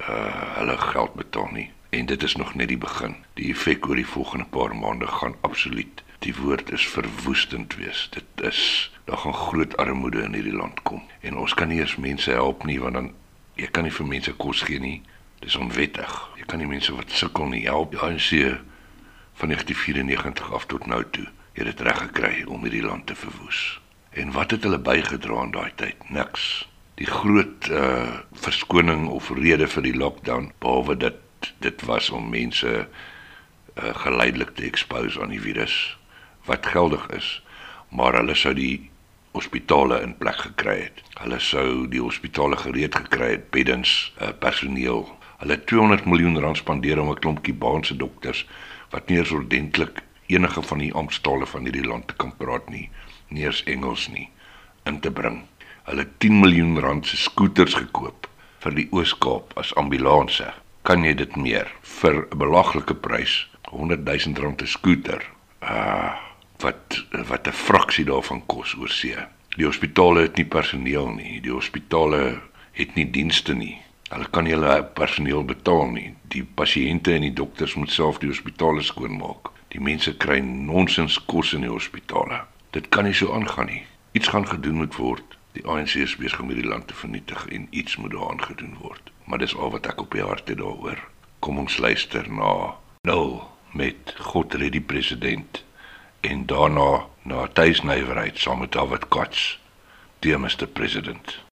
uh hulle geld betaal nie. En dit is nog net die begin. Die effek oor die volgende paar maande gaan absoluut die woord is verwoestend wees. Dit is daar gaan groot armoede in hierdie land kom. En ons kan nie eens mense help nie want dan jy kan nie vir mense kos gee nie. Dis onwettig. Jy kan nie mense wat sukkel nie help. Die ANC van 1994 af tot nou toe het dit reg gekry om hierdie land te verwoes. En wat het hulle bygedra in daai tyd? Niks. Die groot uh verskoning of rede vir die lockdown behalwe dit dit was om mense uh, geleidelik te expose aan die virus wat geldig is maar hulle sou die hospitale in plek gekry het. Hulle sou die hospitale gereed gekry het, beddens, uh, personeel. Hulle het 200 miljoen rand spandeer om 'n klomp Kubaanse dokters wat nie eens ordentlik enige van die amptstale van hierdie land te kan praat nie, nie eens Engels nie, in te bring. Hulle het 10 miljoen rand se skooters gekoop vir die Oos-Kaap as ambulanse. Kan jy dit meer vir 'n belaglike prys, 100 000 rand 'n skooter? Uh wat wat 'n fraksie daarvan kos oor see. Die hospitale het nie personeel nie. Die hospitale het nie dienste nie. Hulle kan nie hulle personeel betaal nie. Die pasiënte en die dokters moet self die hospitale skoonmaak. Die mense kry nonsens kos in die hospitale. Dit kan nie so aangaan nie. Iets gaan gedoen moet word. Die ANC is besig om hierdie land te vernietig en iets moet daaraan gedoen word. Maar dis al wat ek op die hart het daaroor. Kom ons luister na nou met God red die president en daarna na tuisnywerheid saam met David Cots, die Mr President.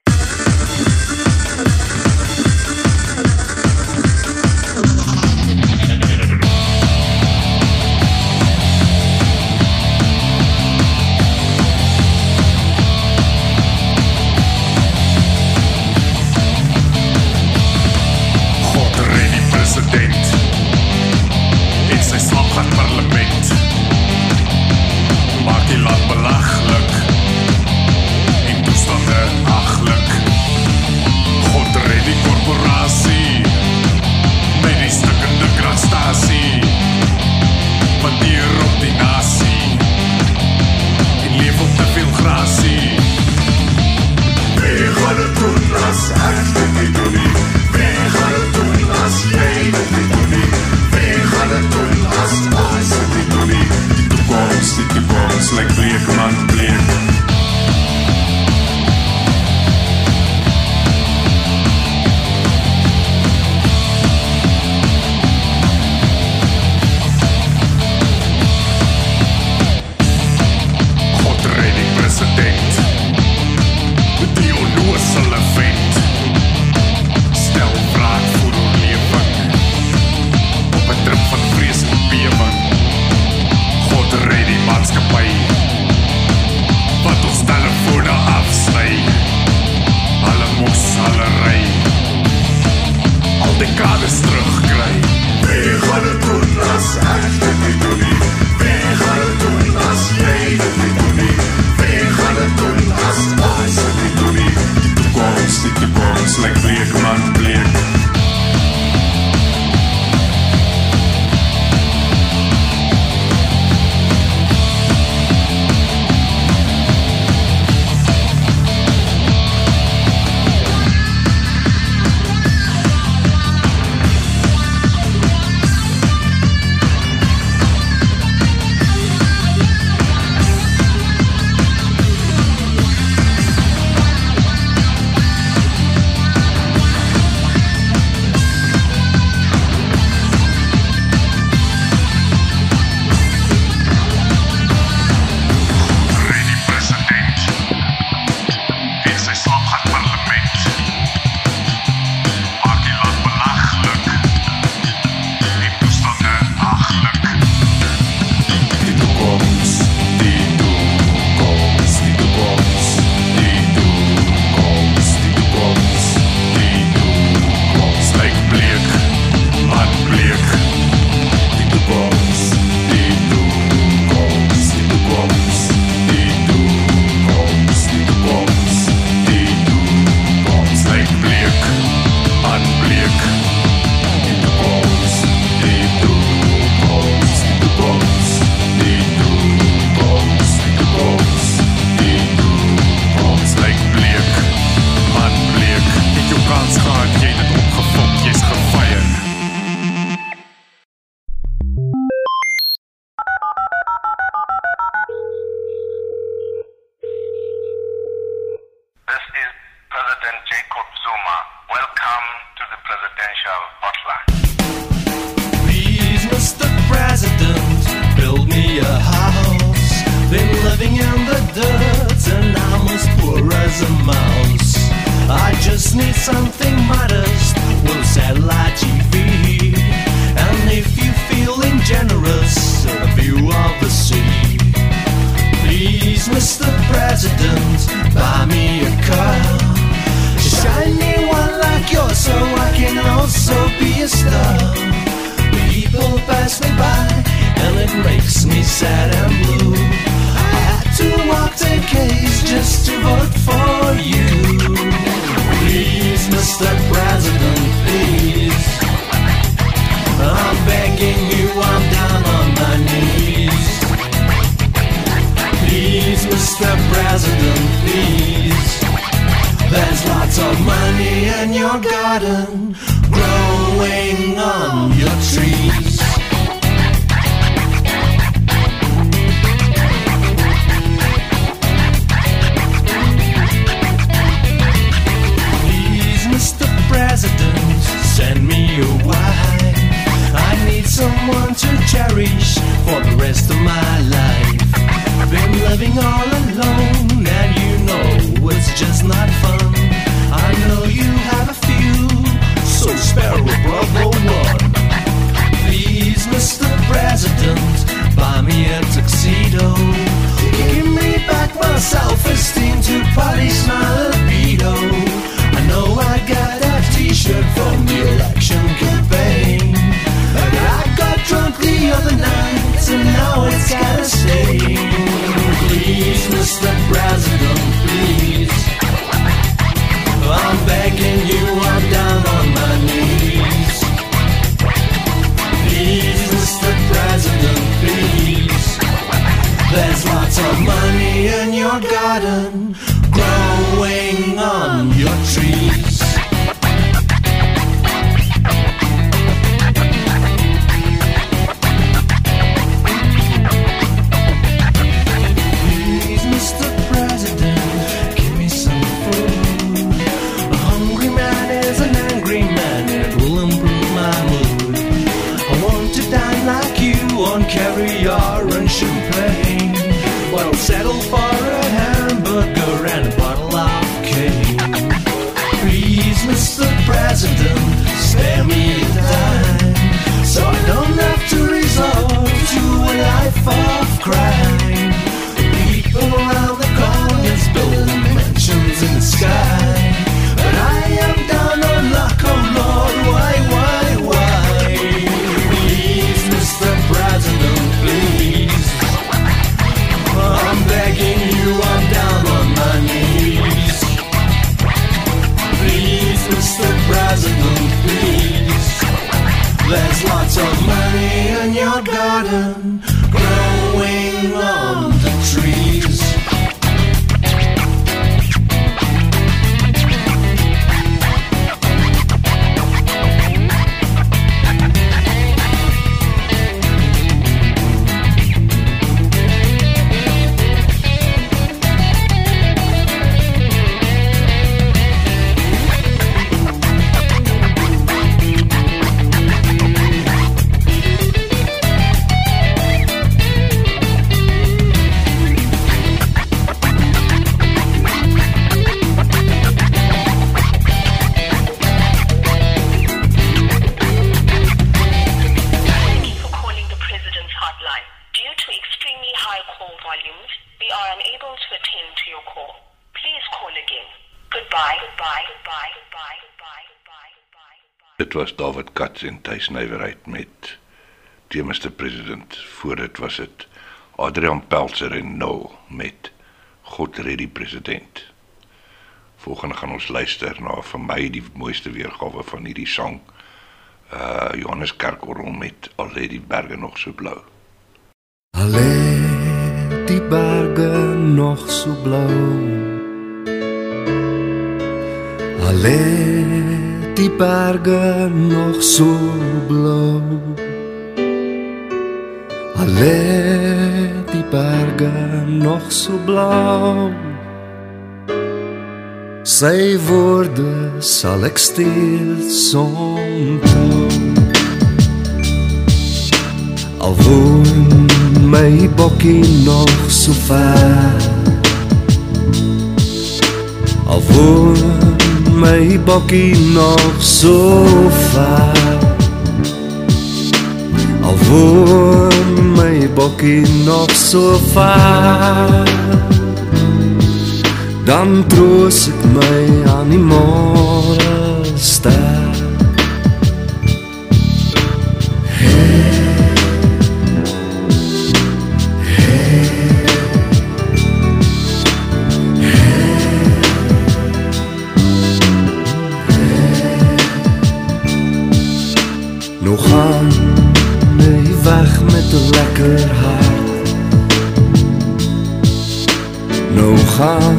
Katz en Thys Nywerheid met die Mr President. Voor dit was dit Adrian Pelzer en Noel met God red die president. Volgende gaan ons luister na vir my die mooiste weergawe van hierdie sang. Uh Johannes Kerkorrel met Al lê die berge nog so blou. Al lê die berge nog so blou. Al lê die berge nog so blou. Al lê die berge nog so blou. Sy woorde sal ek steeds onthou. Al woon my bokkie nog so ver. Al woon my bokkie nog so ver. Al woon my bokkie nog so ver. Dan troos ek my aan die môre ster. Lekker hart. Nou gaan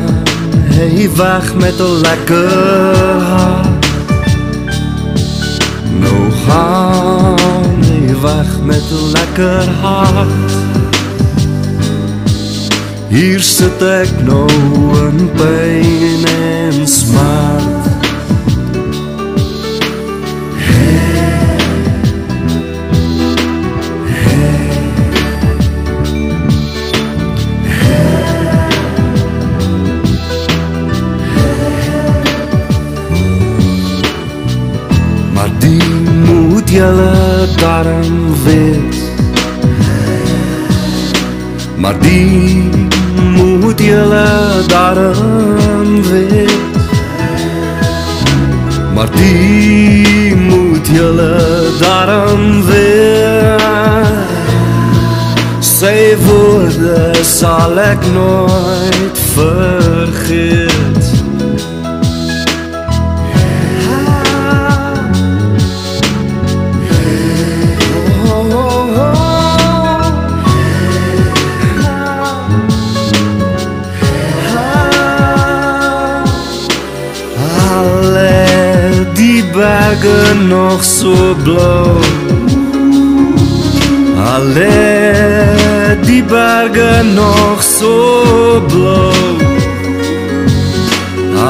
hy weg met 'n lekker hart. Nou gaan hy weg met 'n lekker hart. Hier sit ek nou in pyn en smart. Moet julle darm weet. Maar die moet julle darm weet. Maar die moet julle darm weet. Sy woorde sal ek nooit vergeet berge nog so blou. Al lê die berge nog so blou.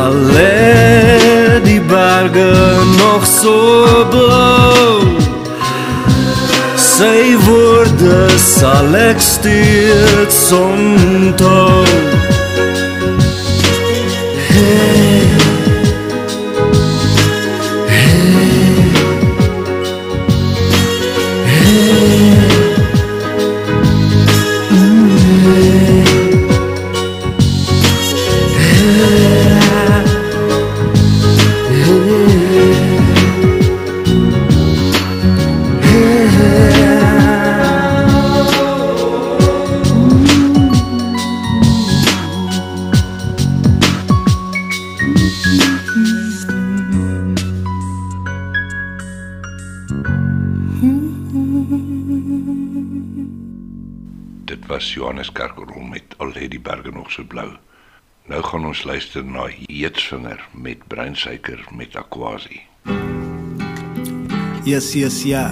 Al lê die berge nog so blou. Sy woorde sal ek steeds onthou. So blou. Nou gaan ons luister na Heetsvinger met breinsuiker met Aquasi. Yes, yes, ja.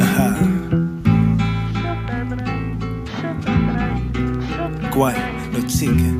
Aha. Kwai, nou zeker.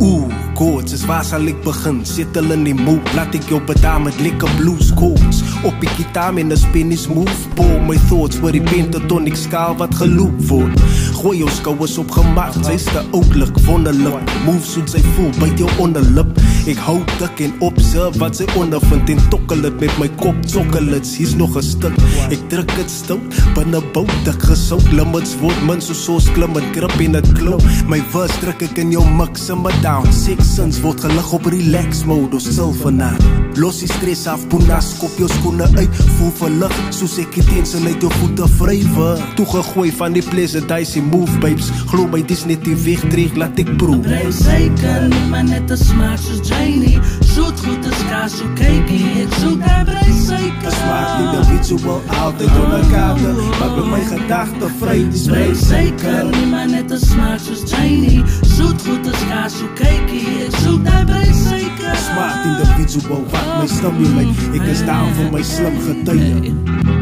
Oeh, koorts, is waar zal ik begin? Zit al in die mood, laat ik jou bedaan met lekker blues koorts. Op die gitaar in een spin is move, pour my thoughts, waar die pentatonic skaal wat geloop wordt. Gooi jou skouwers op gemaakt, zij is te oudelijk, wonderlijk. Move soet zij voel, bijt jou onderlip. Ik hou dik en observe wat zij ondervindt en tokkel het met mijn kop chocolates. Hier's nog een stuk, ik druk het stout, binnen bout dik gesout. Limits word min so soos klim en krip in het klou. My verse druk ek in jou mix en my down. Six sins word gelig op relax mode, ons stil vanaand. Los die stress af, boenas, kop jou skoene uit, voel verlig, soos ek die tensel uit jou voete vrywe. Toegegooi van die pleasant dicey move babes, glo my dis net die weg terug, laat ek proef. Brei suiker, maar net 'n smaak soos Janie. Soet goed as kaas, so kykie. Ek soek daai brei suiker. Smaak nie dat iets so wel altyd onder kaarte, maar by my gedagte vry die Brei spray suiker, maar net 'n smaak soos Janie. Soet goed as kaas, so kykie. Ek soek daai brei suiker. Smart individual wat my stimulate Ek is down vir my slim getuie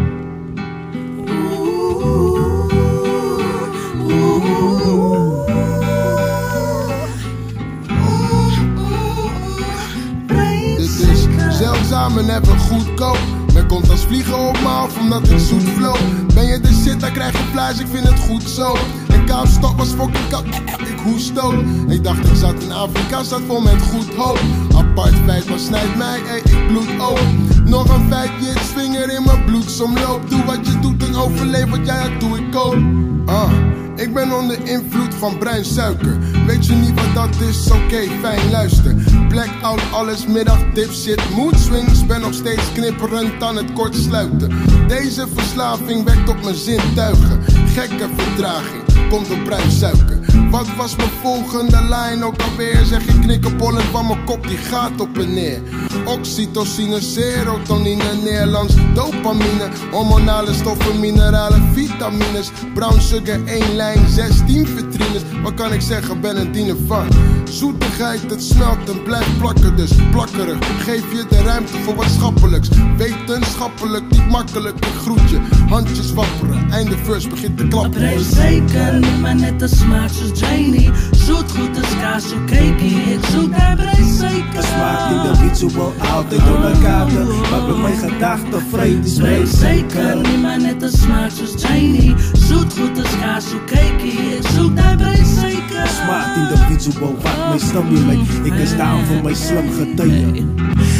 zeldzaam en even goedkoop. Men komt als vliegen op me af omdat ik zoet flow. Ben je de shit, dan krijg je flash, ik vind het goed zo. En Kaapstad was fucking koud, ik hoest ook. Ik dacht ik zat in Afrika, zat vol met goed hoop. Apart feit, maar snijdt mij, ik bloed ook. Nog een je vinger in mijn bloedsomloop. Doe wat je doet en overleef wat jij doet, doe ik ook. Ah. Ik ben onder invloed van bruin suiker. Weet je niet wat dat is? Oké, fijn luister. Blackout, alles middag, dipshit, mood swings. Ben nog steeds knipperend aan het kort sluiten. Deze verslaving wekt op mijn zintuigen. Gekke vertraging, komt door bruin suiker. Wat was mijn volgende lijn ook alweer? Zeg je knikkenbollen van mijn kop, die gaat op en neer. Oxytocine, serotonine, Nederlands dopamine. Hormonale stoffen, mineralen, vitamines. Brown sugar, 1 lijn, 16 vitrines. Wat kan ik zeggen, ben een diener van. Zoetigheid, het smelt en blijft plakken, dus plakkerig. Geef je de ruimte voor wat schappelijks. Wetenschappelijk, niet makkelijk, ik groet je. Handjes wapperen, einde verse begint te klappen. Suiker, maar net 'n smaak Janie. Soet goed as kaas, so kykie. Ek soek daai brei suiker. Smaak individual altyd onder kaarte Maar by my gedagte vry die Brei spray suiker, maar net 'n smaak soos Janie. Soet goed as kaas, so kykie. Ek soek daai brei suiker. Smart individual wat my stimulate Ek is down vir my slim getuie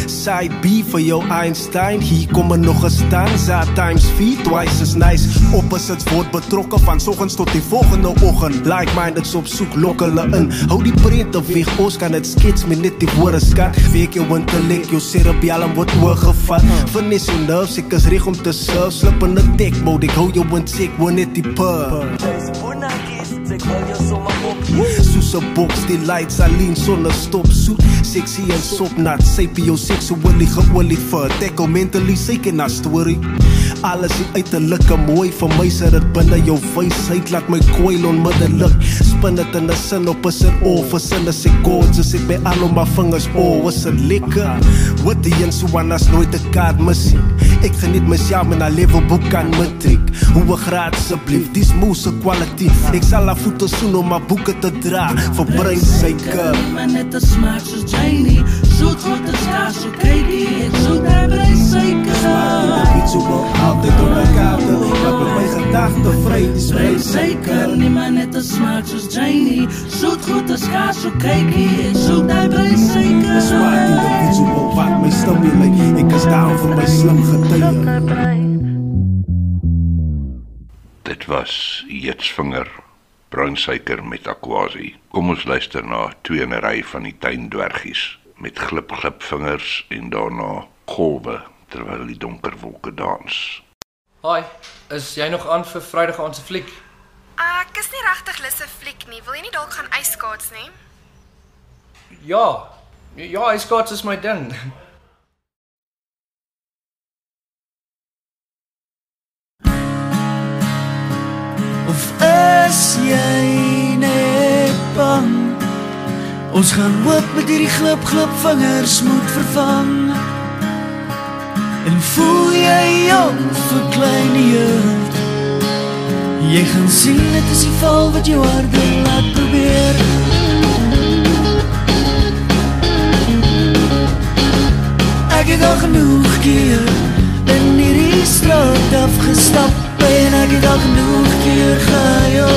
Side B vir jou Einstein. Hier kom er nog 'n stanza Times 4 twice as nice. Opposites word betrokke van soggens tot die volgende oggend Like-mindeds op soek lok hulle in. Hou die prente weg, ons kan dit skets met net die woorde skat. Week jou intellect, jou cerebellum word oorgevat. Vernis jou nerves, ek is reg om te surf. Slip in 'n tech mode, ek hou jou in check, wanneer net die pub Soos 'n boks die lights alleen sonder stop soet Sexy en sopnat Sapiosexually geolie. Vir Tackle mentally seker na story. Alles is uiterlike mooi vir my sit dit binne jou wysheid laat my kwyl onmiddellik spin dit in 'n sin op 'n sin of 'n sin as ek gorgeous sit by al my vingers oh was dit lekker? Wat die een so anders nooit 'n kaart mis ek geniet myself met 'n level boek aan matriek hoe 'n graad asseblief dis moose quality ek sal af foto soen om my boeke te dra vir brein suiker Maar net 'n smaak soos Janie. Soet goed as kaas, so kykie Ek soet hy brei suiker Iets so wel altyd op my kaarte Wat met my gedagte vry is Brei my suiker, nie maar net 'n smaak soos Janie Soet goed as kaas, so kykie Ek soet hy brei suiker Smaak individual wat my stimulate Ek is down vir my slim getuie Dit was Jetsvinger bruinsuiker met aquasie. Kom ons luister na twee in 'n ry van die tuindwergies met glip glip vingers en daarna golwe terwyl die donker wolke dans. Hi, is jy nog aan vir Vrydag aand se fliek? Ek is nie regtig lus vir fliek nie. Wil jy nie dalk gaan yskaats nie? Ja. Ja, ijskaats is my ding. Of is jy net bang? Ons gaan hoop met hierdie glip glip vingers moet vervang. En voel jy jou verklein hier? Jy gaan sien dit is die val wat jou harde laat probeer. Ek het al genoeg keer in hierdie straat afgestap en ek het al genoeg keer gehuil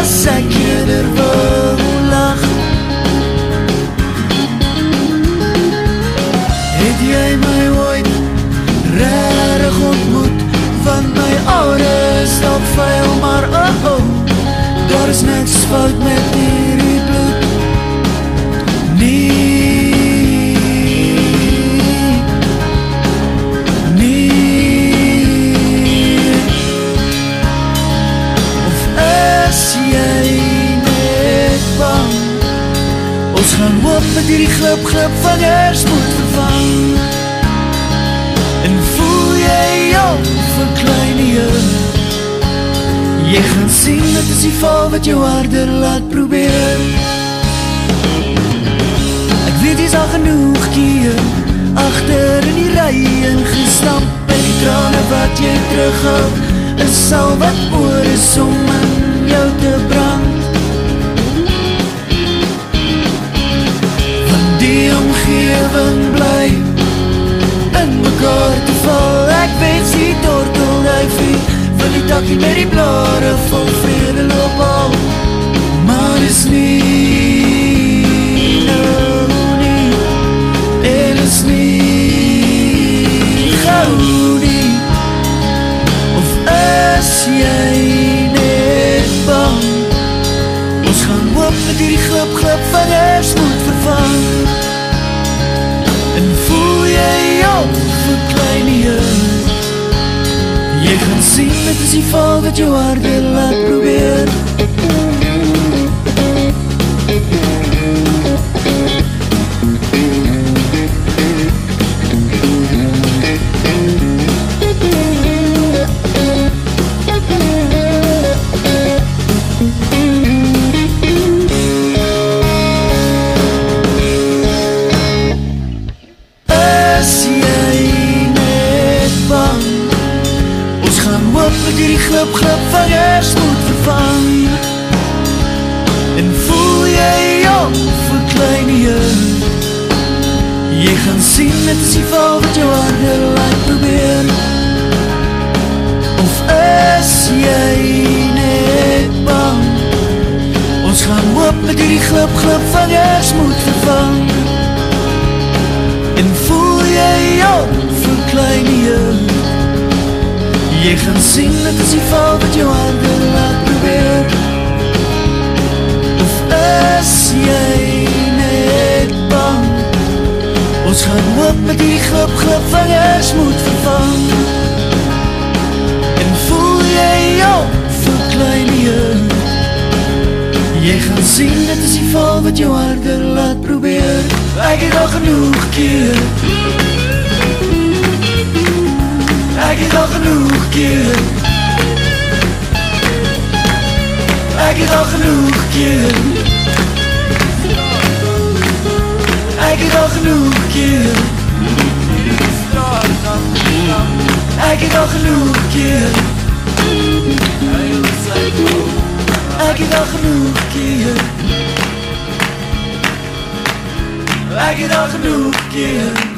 as ek eerder wou is niks fout met hierdie bloed. Nie. Nie of is jy net bang? Ons gaan hoop met hierdie glip glip vingers moet vervang. En voel jy jou verklein hier jy gaan sien dit is die val wat jou harder laat probeer ek weet jy's al genoeg keer achter in die rij ingestamp en die trane wat jy terughou is al wat oor is om in jou te brand. Van die omgeving bly in mekaar te val. Ek wens die tortelduifie wil die takkie met die blare vol vrede loop al maar is nie nou nie en is nie gauw nie of is jy jy gaan sien dit is die val wat jou harde laat probeer hierdie glip glip vingers moet vervang. En voel jy jou verklein hier? Jy gaan sien is die val wat jou harde laat probeer. Of is jy net bang? Ons gaan hoop dat hierdie glip glip vingers moet vervang. En voel jy jou verklein hier? Jy gaan sien dit is die val wat jou harde laat probeer. Of is jy net bang? Ons gaan hoop met die glip vingers moet vervang. En voel jy jou verklein hier? Jy gaan sien dit is die val wat jou harder laat probeer Ek het al genoeg keer Ek het al genoeg keer Ek het al genoeg keer Ek het al genoeg keer Ek het al genoeg keer Ek het al genoeg keer Ek het al genoeg keer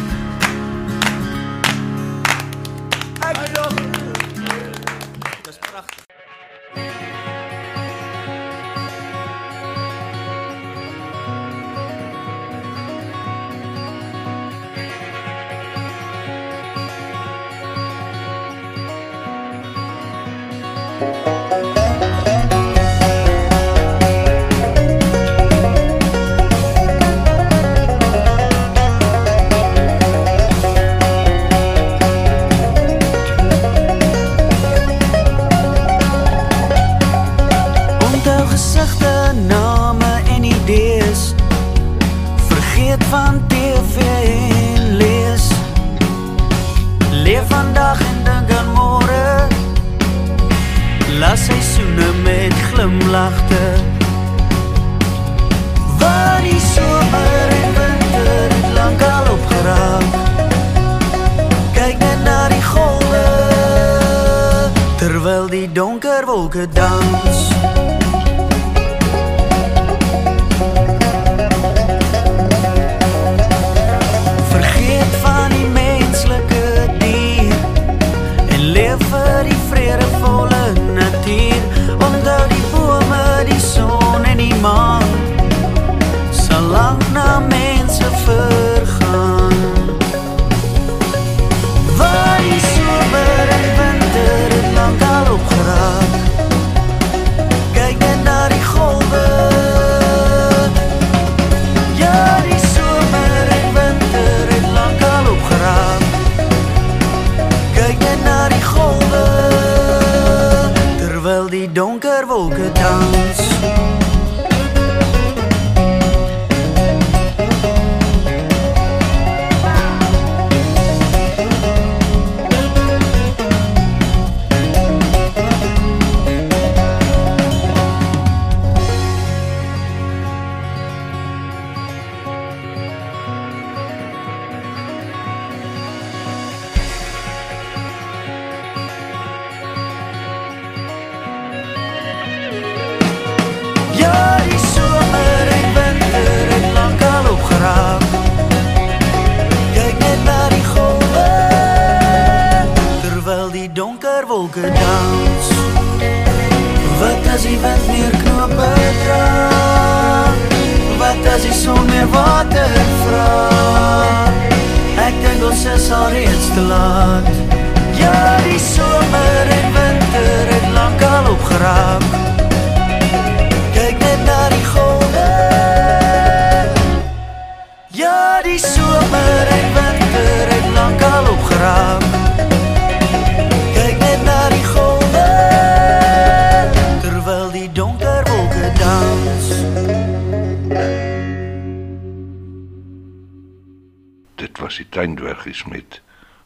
tuindwergies met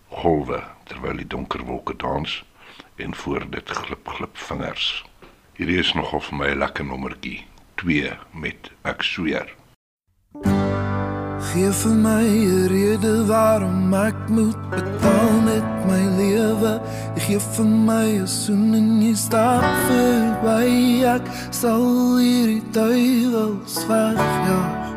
golwe terwyl die donker wolke dans en voor dit glip glip vingers. Hierdie is nogal vir my 'n lekker nommertjie. 2 met ek sweer. Geef vir my 'n rede waarom ek moet betaal met my lewe. Geef vir my 'n soen en jy stap verby. Ek sal hierdie duiwels wegjaag.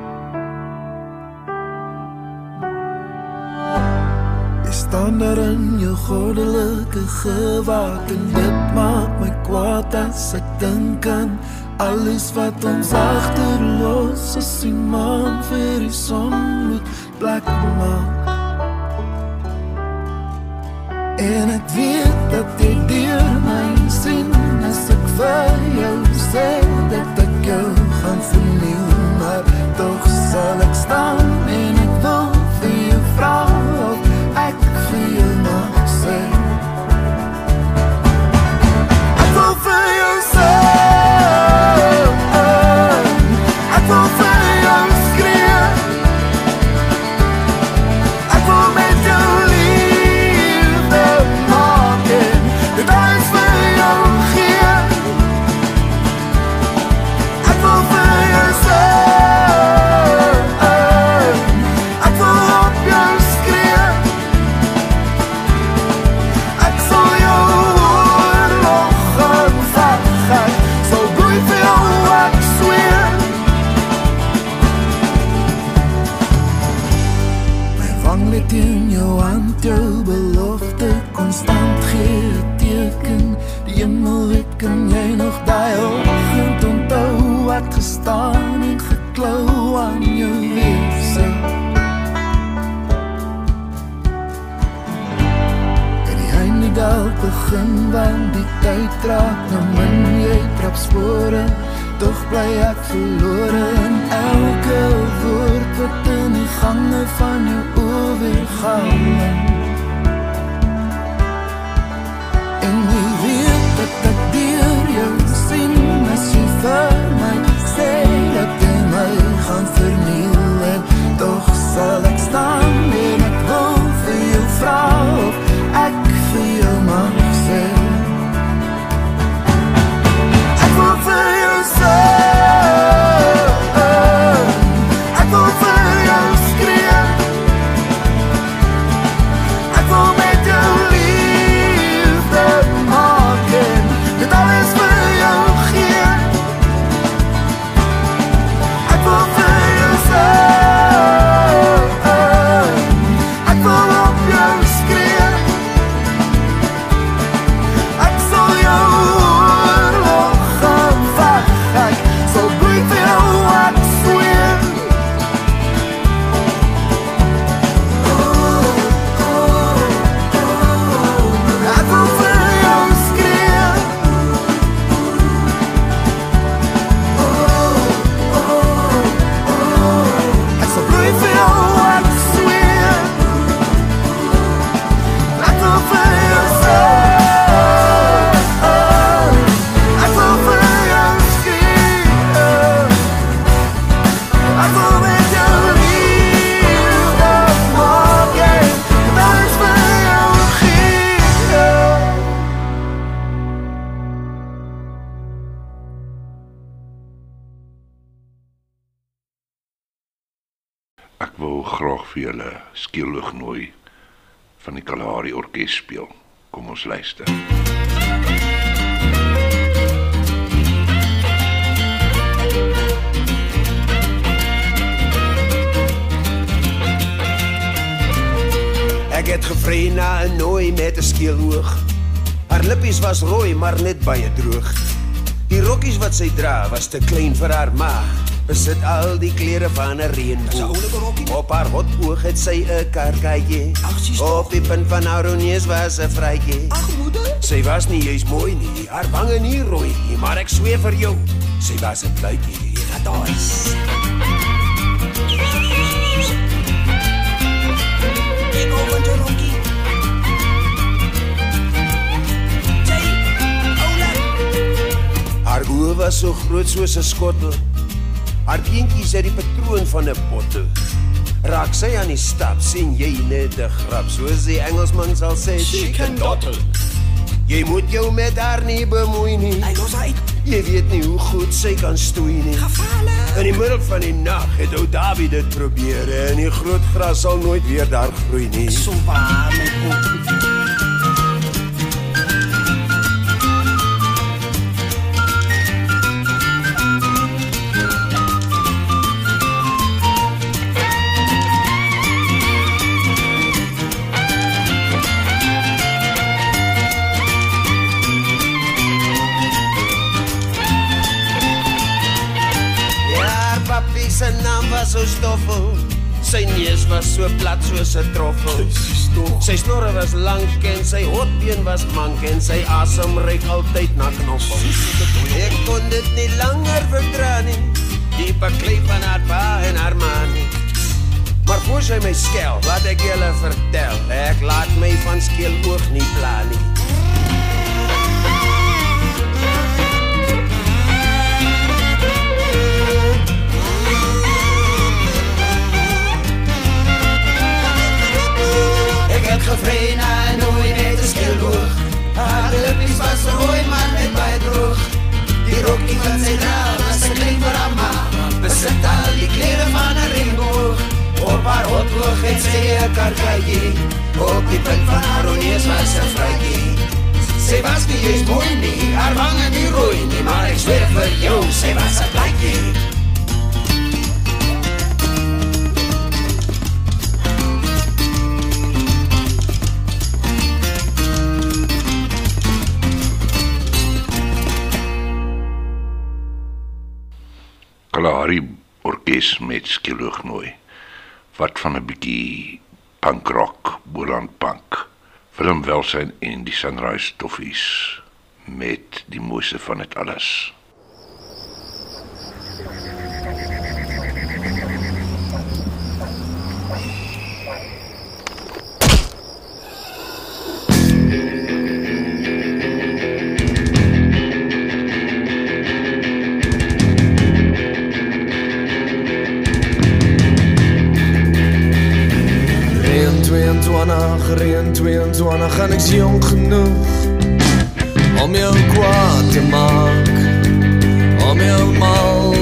Staan daar in jou goddelike gewaad en dit maak my kwaad as ek dink aan alles wat ons agterlos as die maan vir die son moet plek maak. En ek weet dat jy deur my sien as ek vir jou sê dat ek jou gaan vernieuw, maar toch sal ek staan en Ek wil begin want die tyd raak nou min jy trap spore tog bly ek verlore in elke woord wat in die gange van jou oor weer gaan en jy weet dat ek deur jou sien as jy vir my sê dat jy my gaan verniel en tog sal ek staan en ek wil vir jou vra of ek vir vir julle skielig nooi van die Kalahari Orkees speel. Kom ons luister. Ek het gevry na 'n nooi met 'n skeelhoog. Haar lippies was rooi, maar net baie droog. Die rokkies wat sy dra was te klein vir haar ma. Besit al die klere van 'n reënboog. Op haar hot oog het sy 'n karkaatjie. Op die punt van haar neus was 'n vrytjie. Ag moeder, sy was nie juis mooi nie, haar wange nie rooi nie, maar ek sweer vir jou, sy was 'n bluitjie. Ja, Haar oë was so groot soos 'n skottel. Haar beentjies het die patroon van 'n bottel. Raak sy aan die stap, sien jy net 'n grap, soos die Engelsman sal sê, chicken dottel. Jy moet jou met haar nie bemoei nie. Hy los uit. Jy weet nie hoe goed sy kan stoei nie. Gevaarlik. In die middel van die nag het ou David dit probeer en die groot gras sal nooit weer daar groei nie. So waar my kop. So stoffel. Sy neus was so plat soos 'n troffel. Sy snorre was lank en sy hotbeen was mank en sy asem reuk altyd na knoffel. Ek kon dit nie langer verdra nie. Die beklei van haar pa en haar ma nie. Maar voor sy my skel, laat ek julle vertel. Ek laat my van skeel oog nie pla nie. Gevry na 'n nooi met 'n skilboog. Haar lippies was rooi maar net baie droog. Die rokkie wat sy dra was 'n klein vir haar ma. Besit al die klere van 'n reënboog. Op haar hot oog het sy 'n karkaatjie. Op die punt van haar neus was 'n vrytjie. Sy was nie eens mooi nie, haar wange nie rooi nie, maar ek sweer vir jou, sy was 'n blytjie. Kalahari Orkees met Skiloognooi wat van 'n bietjie punk rock, Boland punk Willem Welsyn en die Sunrise Toffies met die mooiste van dit alles. Reën 22, reën 22 en ek's jong genoeg om jou kwaad te maak, om jou mal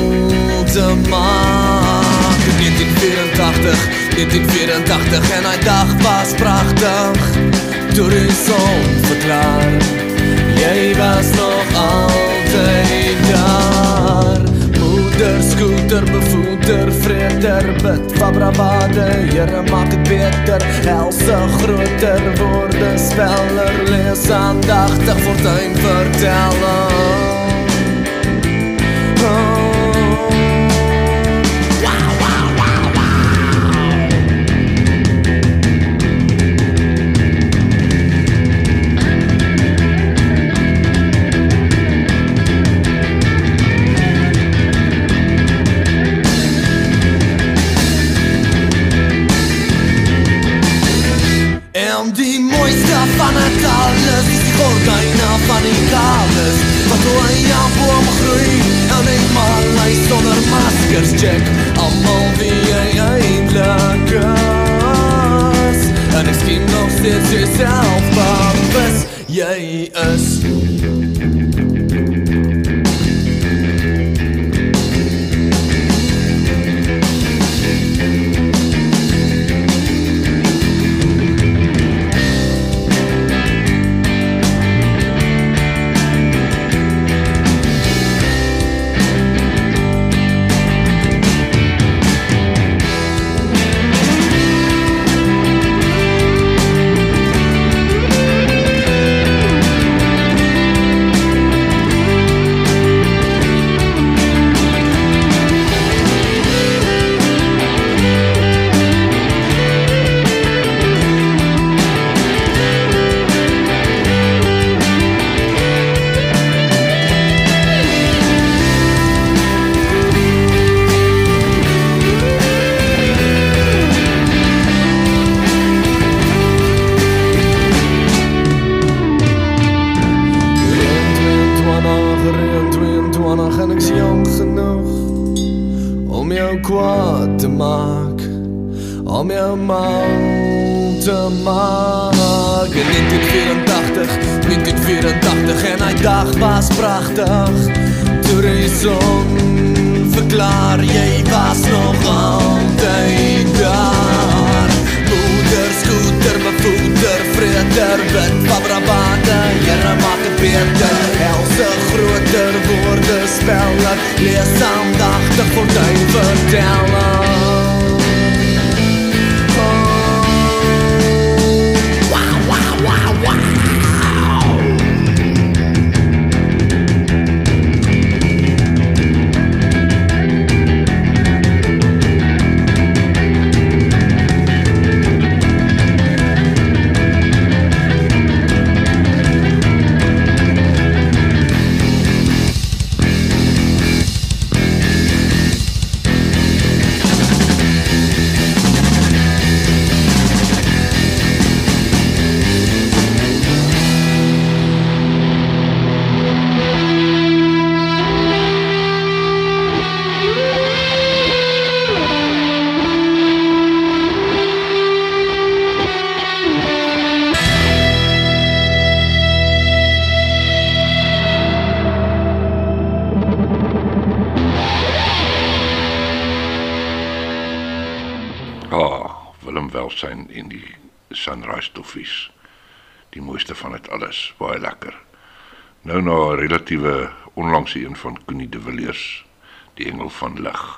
te maak. 1984, 1984 en hy dag was pragtig, toe die son verklaar, jy was nog altyd daar. Moeder, scooter, bevoeder, vreter, bid van bravade Here maak het beter, helse groter Woorde speller, lees aandachtig Fortuin vertellen een van Connie de Villiers, Die Engel van Lig.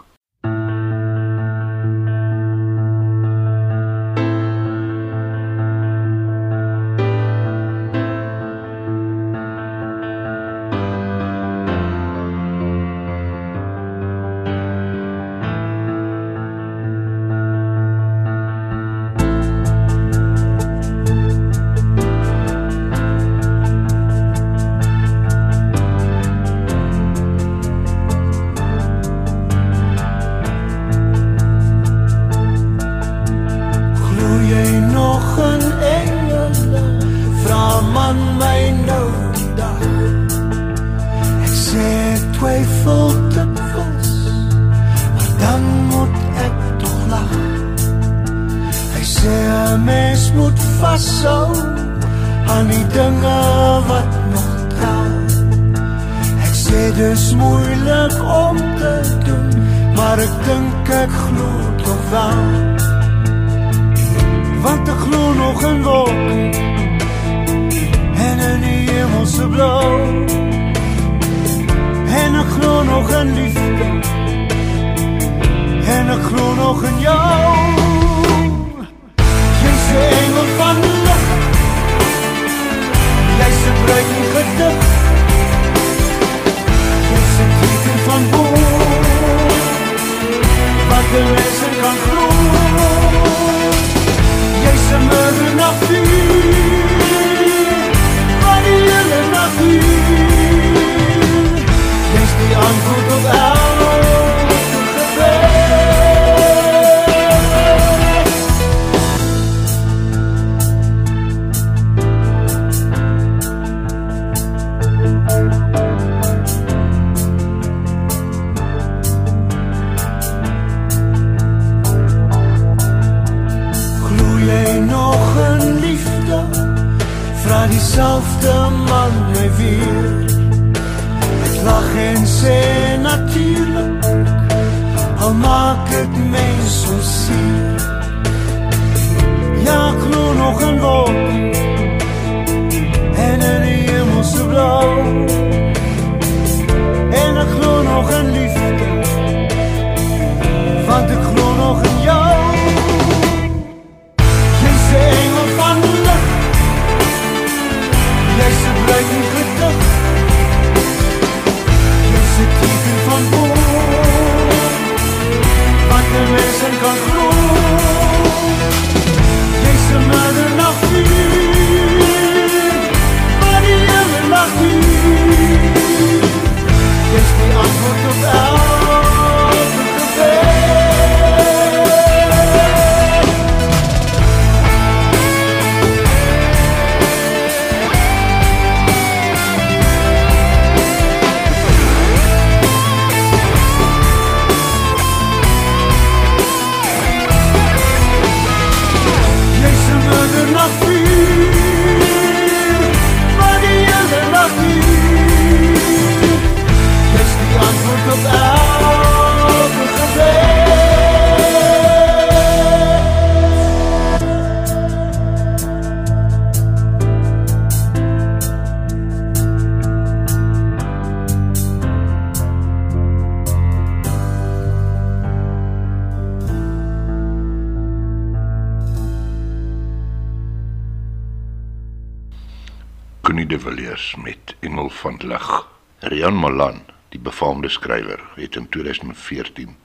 in 2014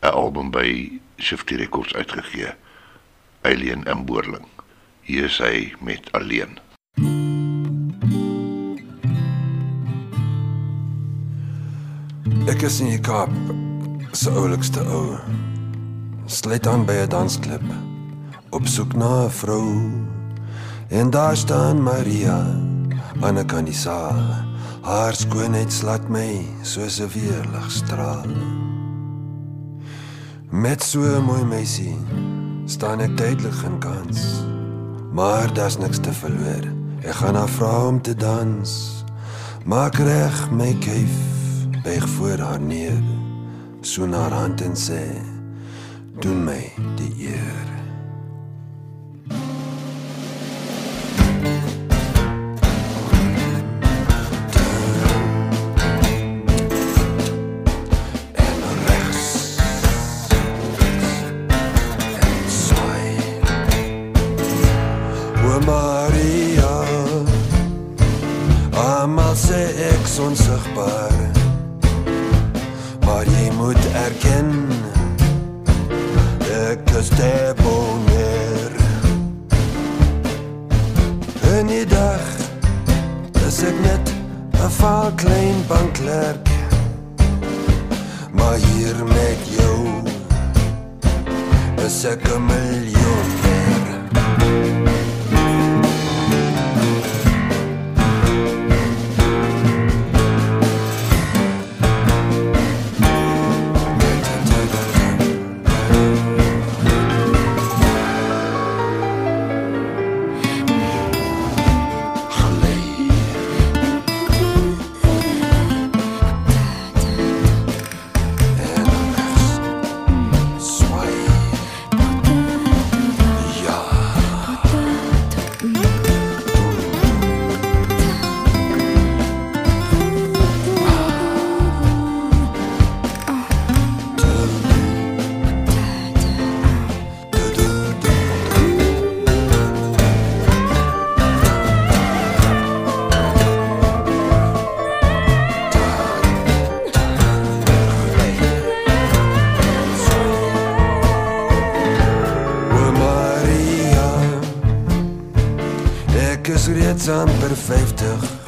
'n album by Shifty Records uitgegee. Alien in Boerling. Hier is hy met Alleen. Ek is in die Kaap se oulikste ou. Sluit aan by 'n dansklub op soek na 'n vrou. En daar staan Maria aan 'n kant die saal Haar skoonheid slat my soos 'n weerlig straal. Met so 'n mooi meisie staan ek tydelik in kans. Maar daar's niks te verloor. Ek gaan haar vra om te dans. Maak reg my kuif, buig voor haar neer. So na haar hand en sê: "Doen my die eer." zit per 50.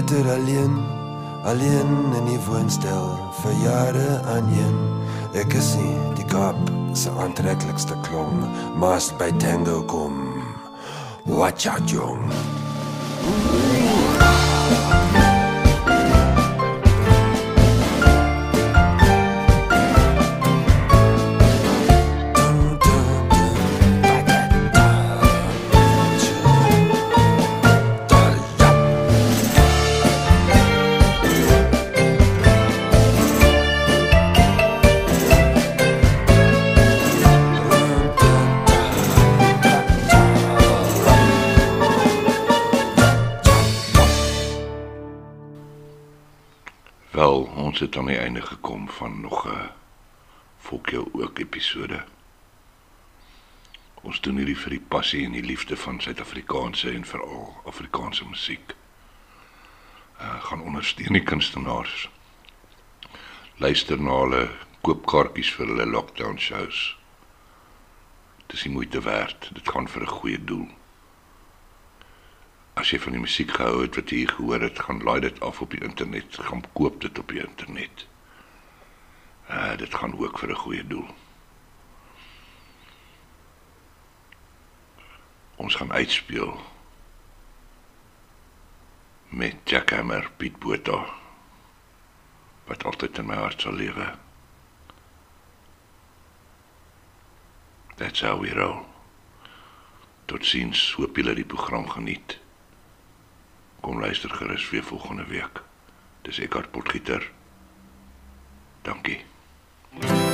Bitter alleen Alleen in die woonstel vir jare aan een Ek is nie die Kaap se aantreklikste klom Maar by tango kom Watch out jong. Wel, aan die einde gekom van nog 'n Fok jou ook episode. Ons doen hierdie vir die passie en die liefde van Suid-Afrikaanse en veral Afrikaanse musiek. Uh gaan ondersteun die kunstenaars. Luister na hulle, koop kaartjies vir hulle lockdown shows. Dit is die moeite werd. Dit gaan vir 'n goeie doel. As jy van die musiek gehou het wat jy hier gehoor het, gaan laai dit af op die internet, gaan koop dit op die internet. Uh dit gaan ook vir 'n goeie doel. Ons gaan uitspeel met Jackhammer Piet Botha wat altyd in my hart sal lewe. That's how we roll. Tot ziens, hoop julle die program geniet. Kom luister gerus weer volgende week. Dis Eckhart Potgieter. Dankie. You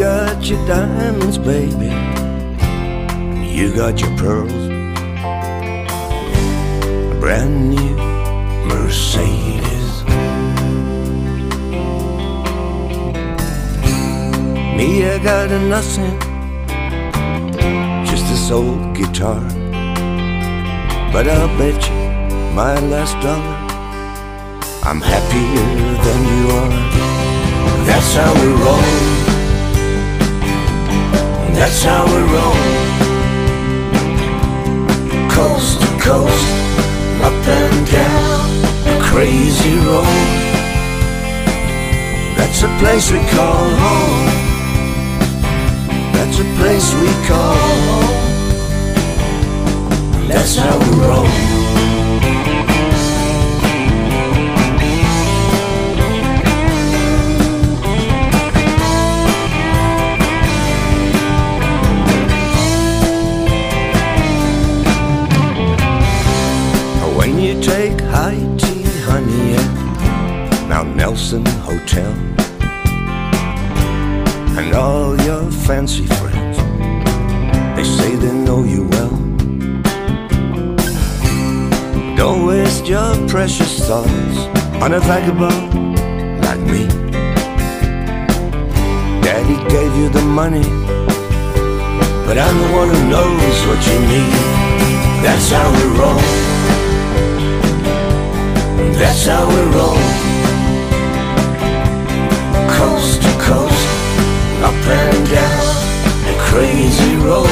got your diamonds, baby. You got your pearls. A brand new Mercedes. Me, I got nothing. Just this old guitar. But I'll bet you my last dollar. I'm happier than you are. That's how we roll. That's how we roll. Coast to coast, up and down a crazy road. That's a place we call home. That's a place we call home. That's how we roll. On a vagabond like me. Daddy gave you the money, but I'm the one who knows what you need. That's how we roll. That's how we roll. Coast to coast, up and down a crazy road.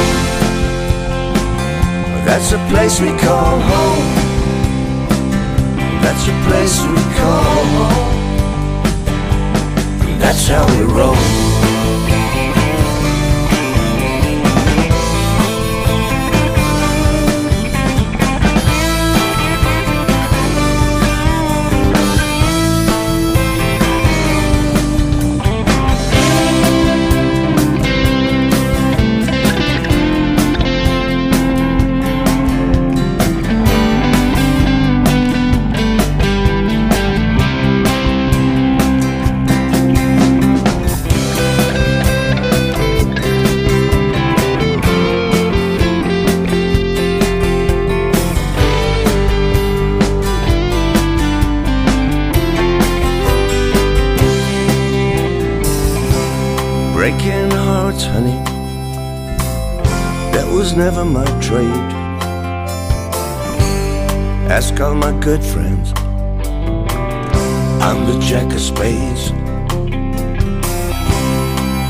That's a place we call home. That's a place we call. That's how we roll. Never my trade. Ask all my good friends. I'm the jack of spades.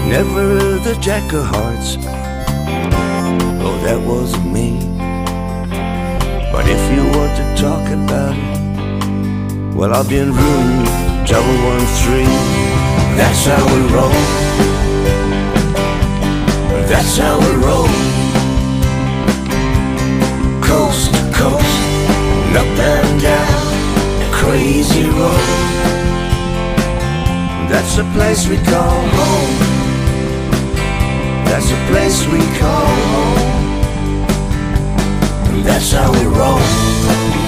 Never the jack of hearts. Oh, that wasn't me. But if you want to talk about it, well, I'll be in room double one three. That's how we roll. That's how we roll. Up and down, a crazy road. That's the place we call home. That's the place we call home. And that's how we roll.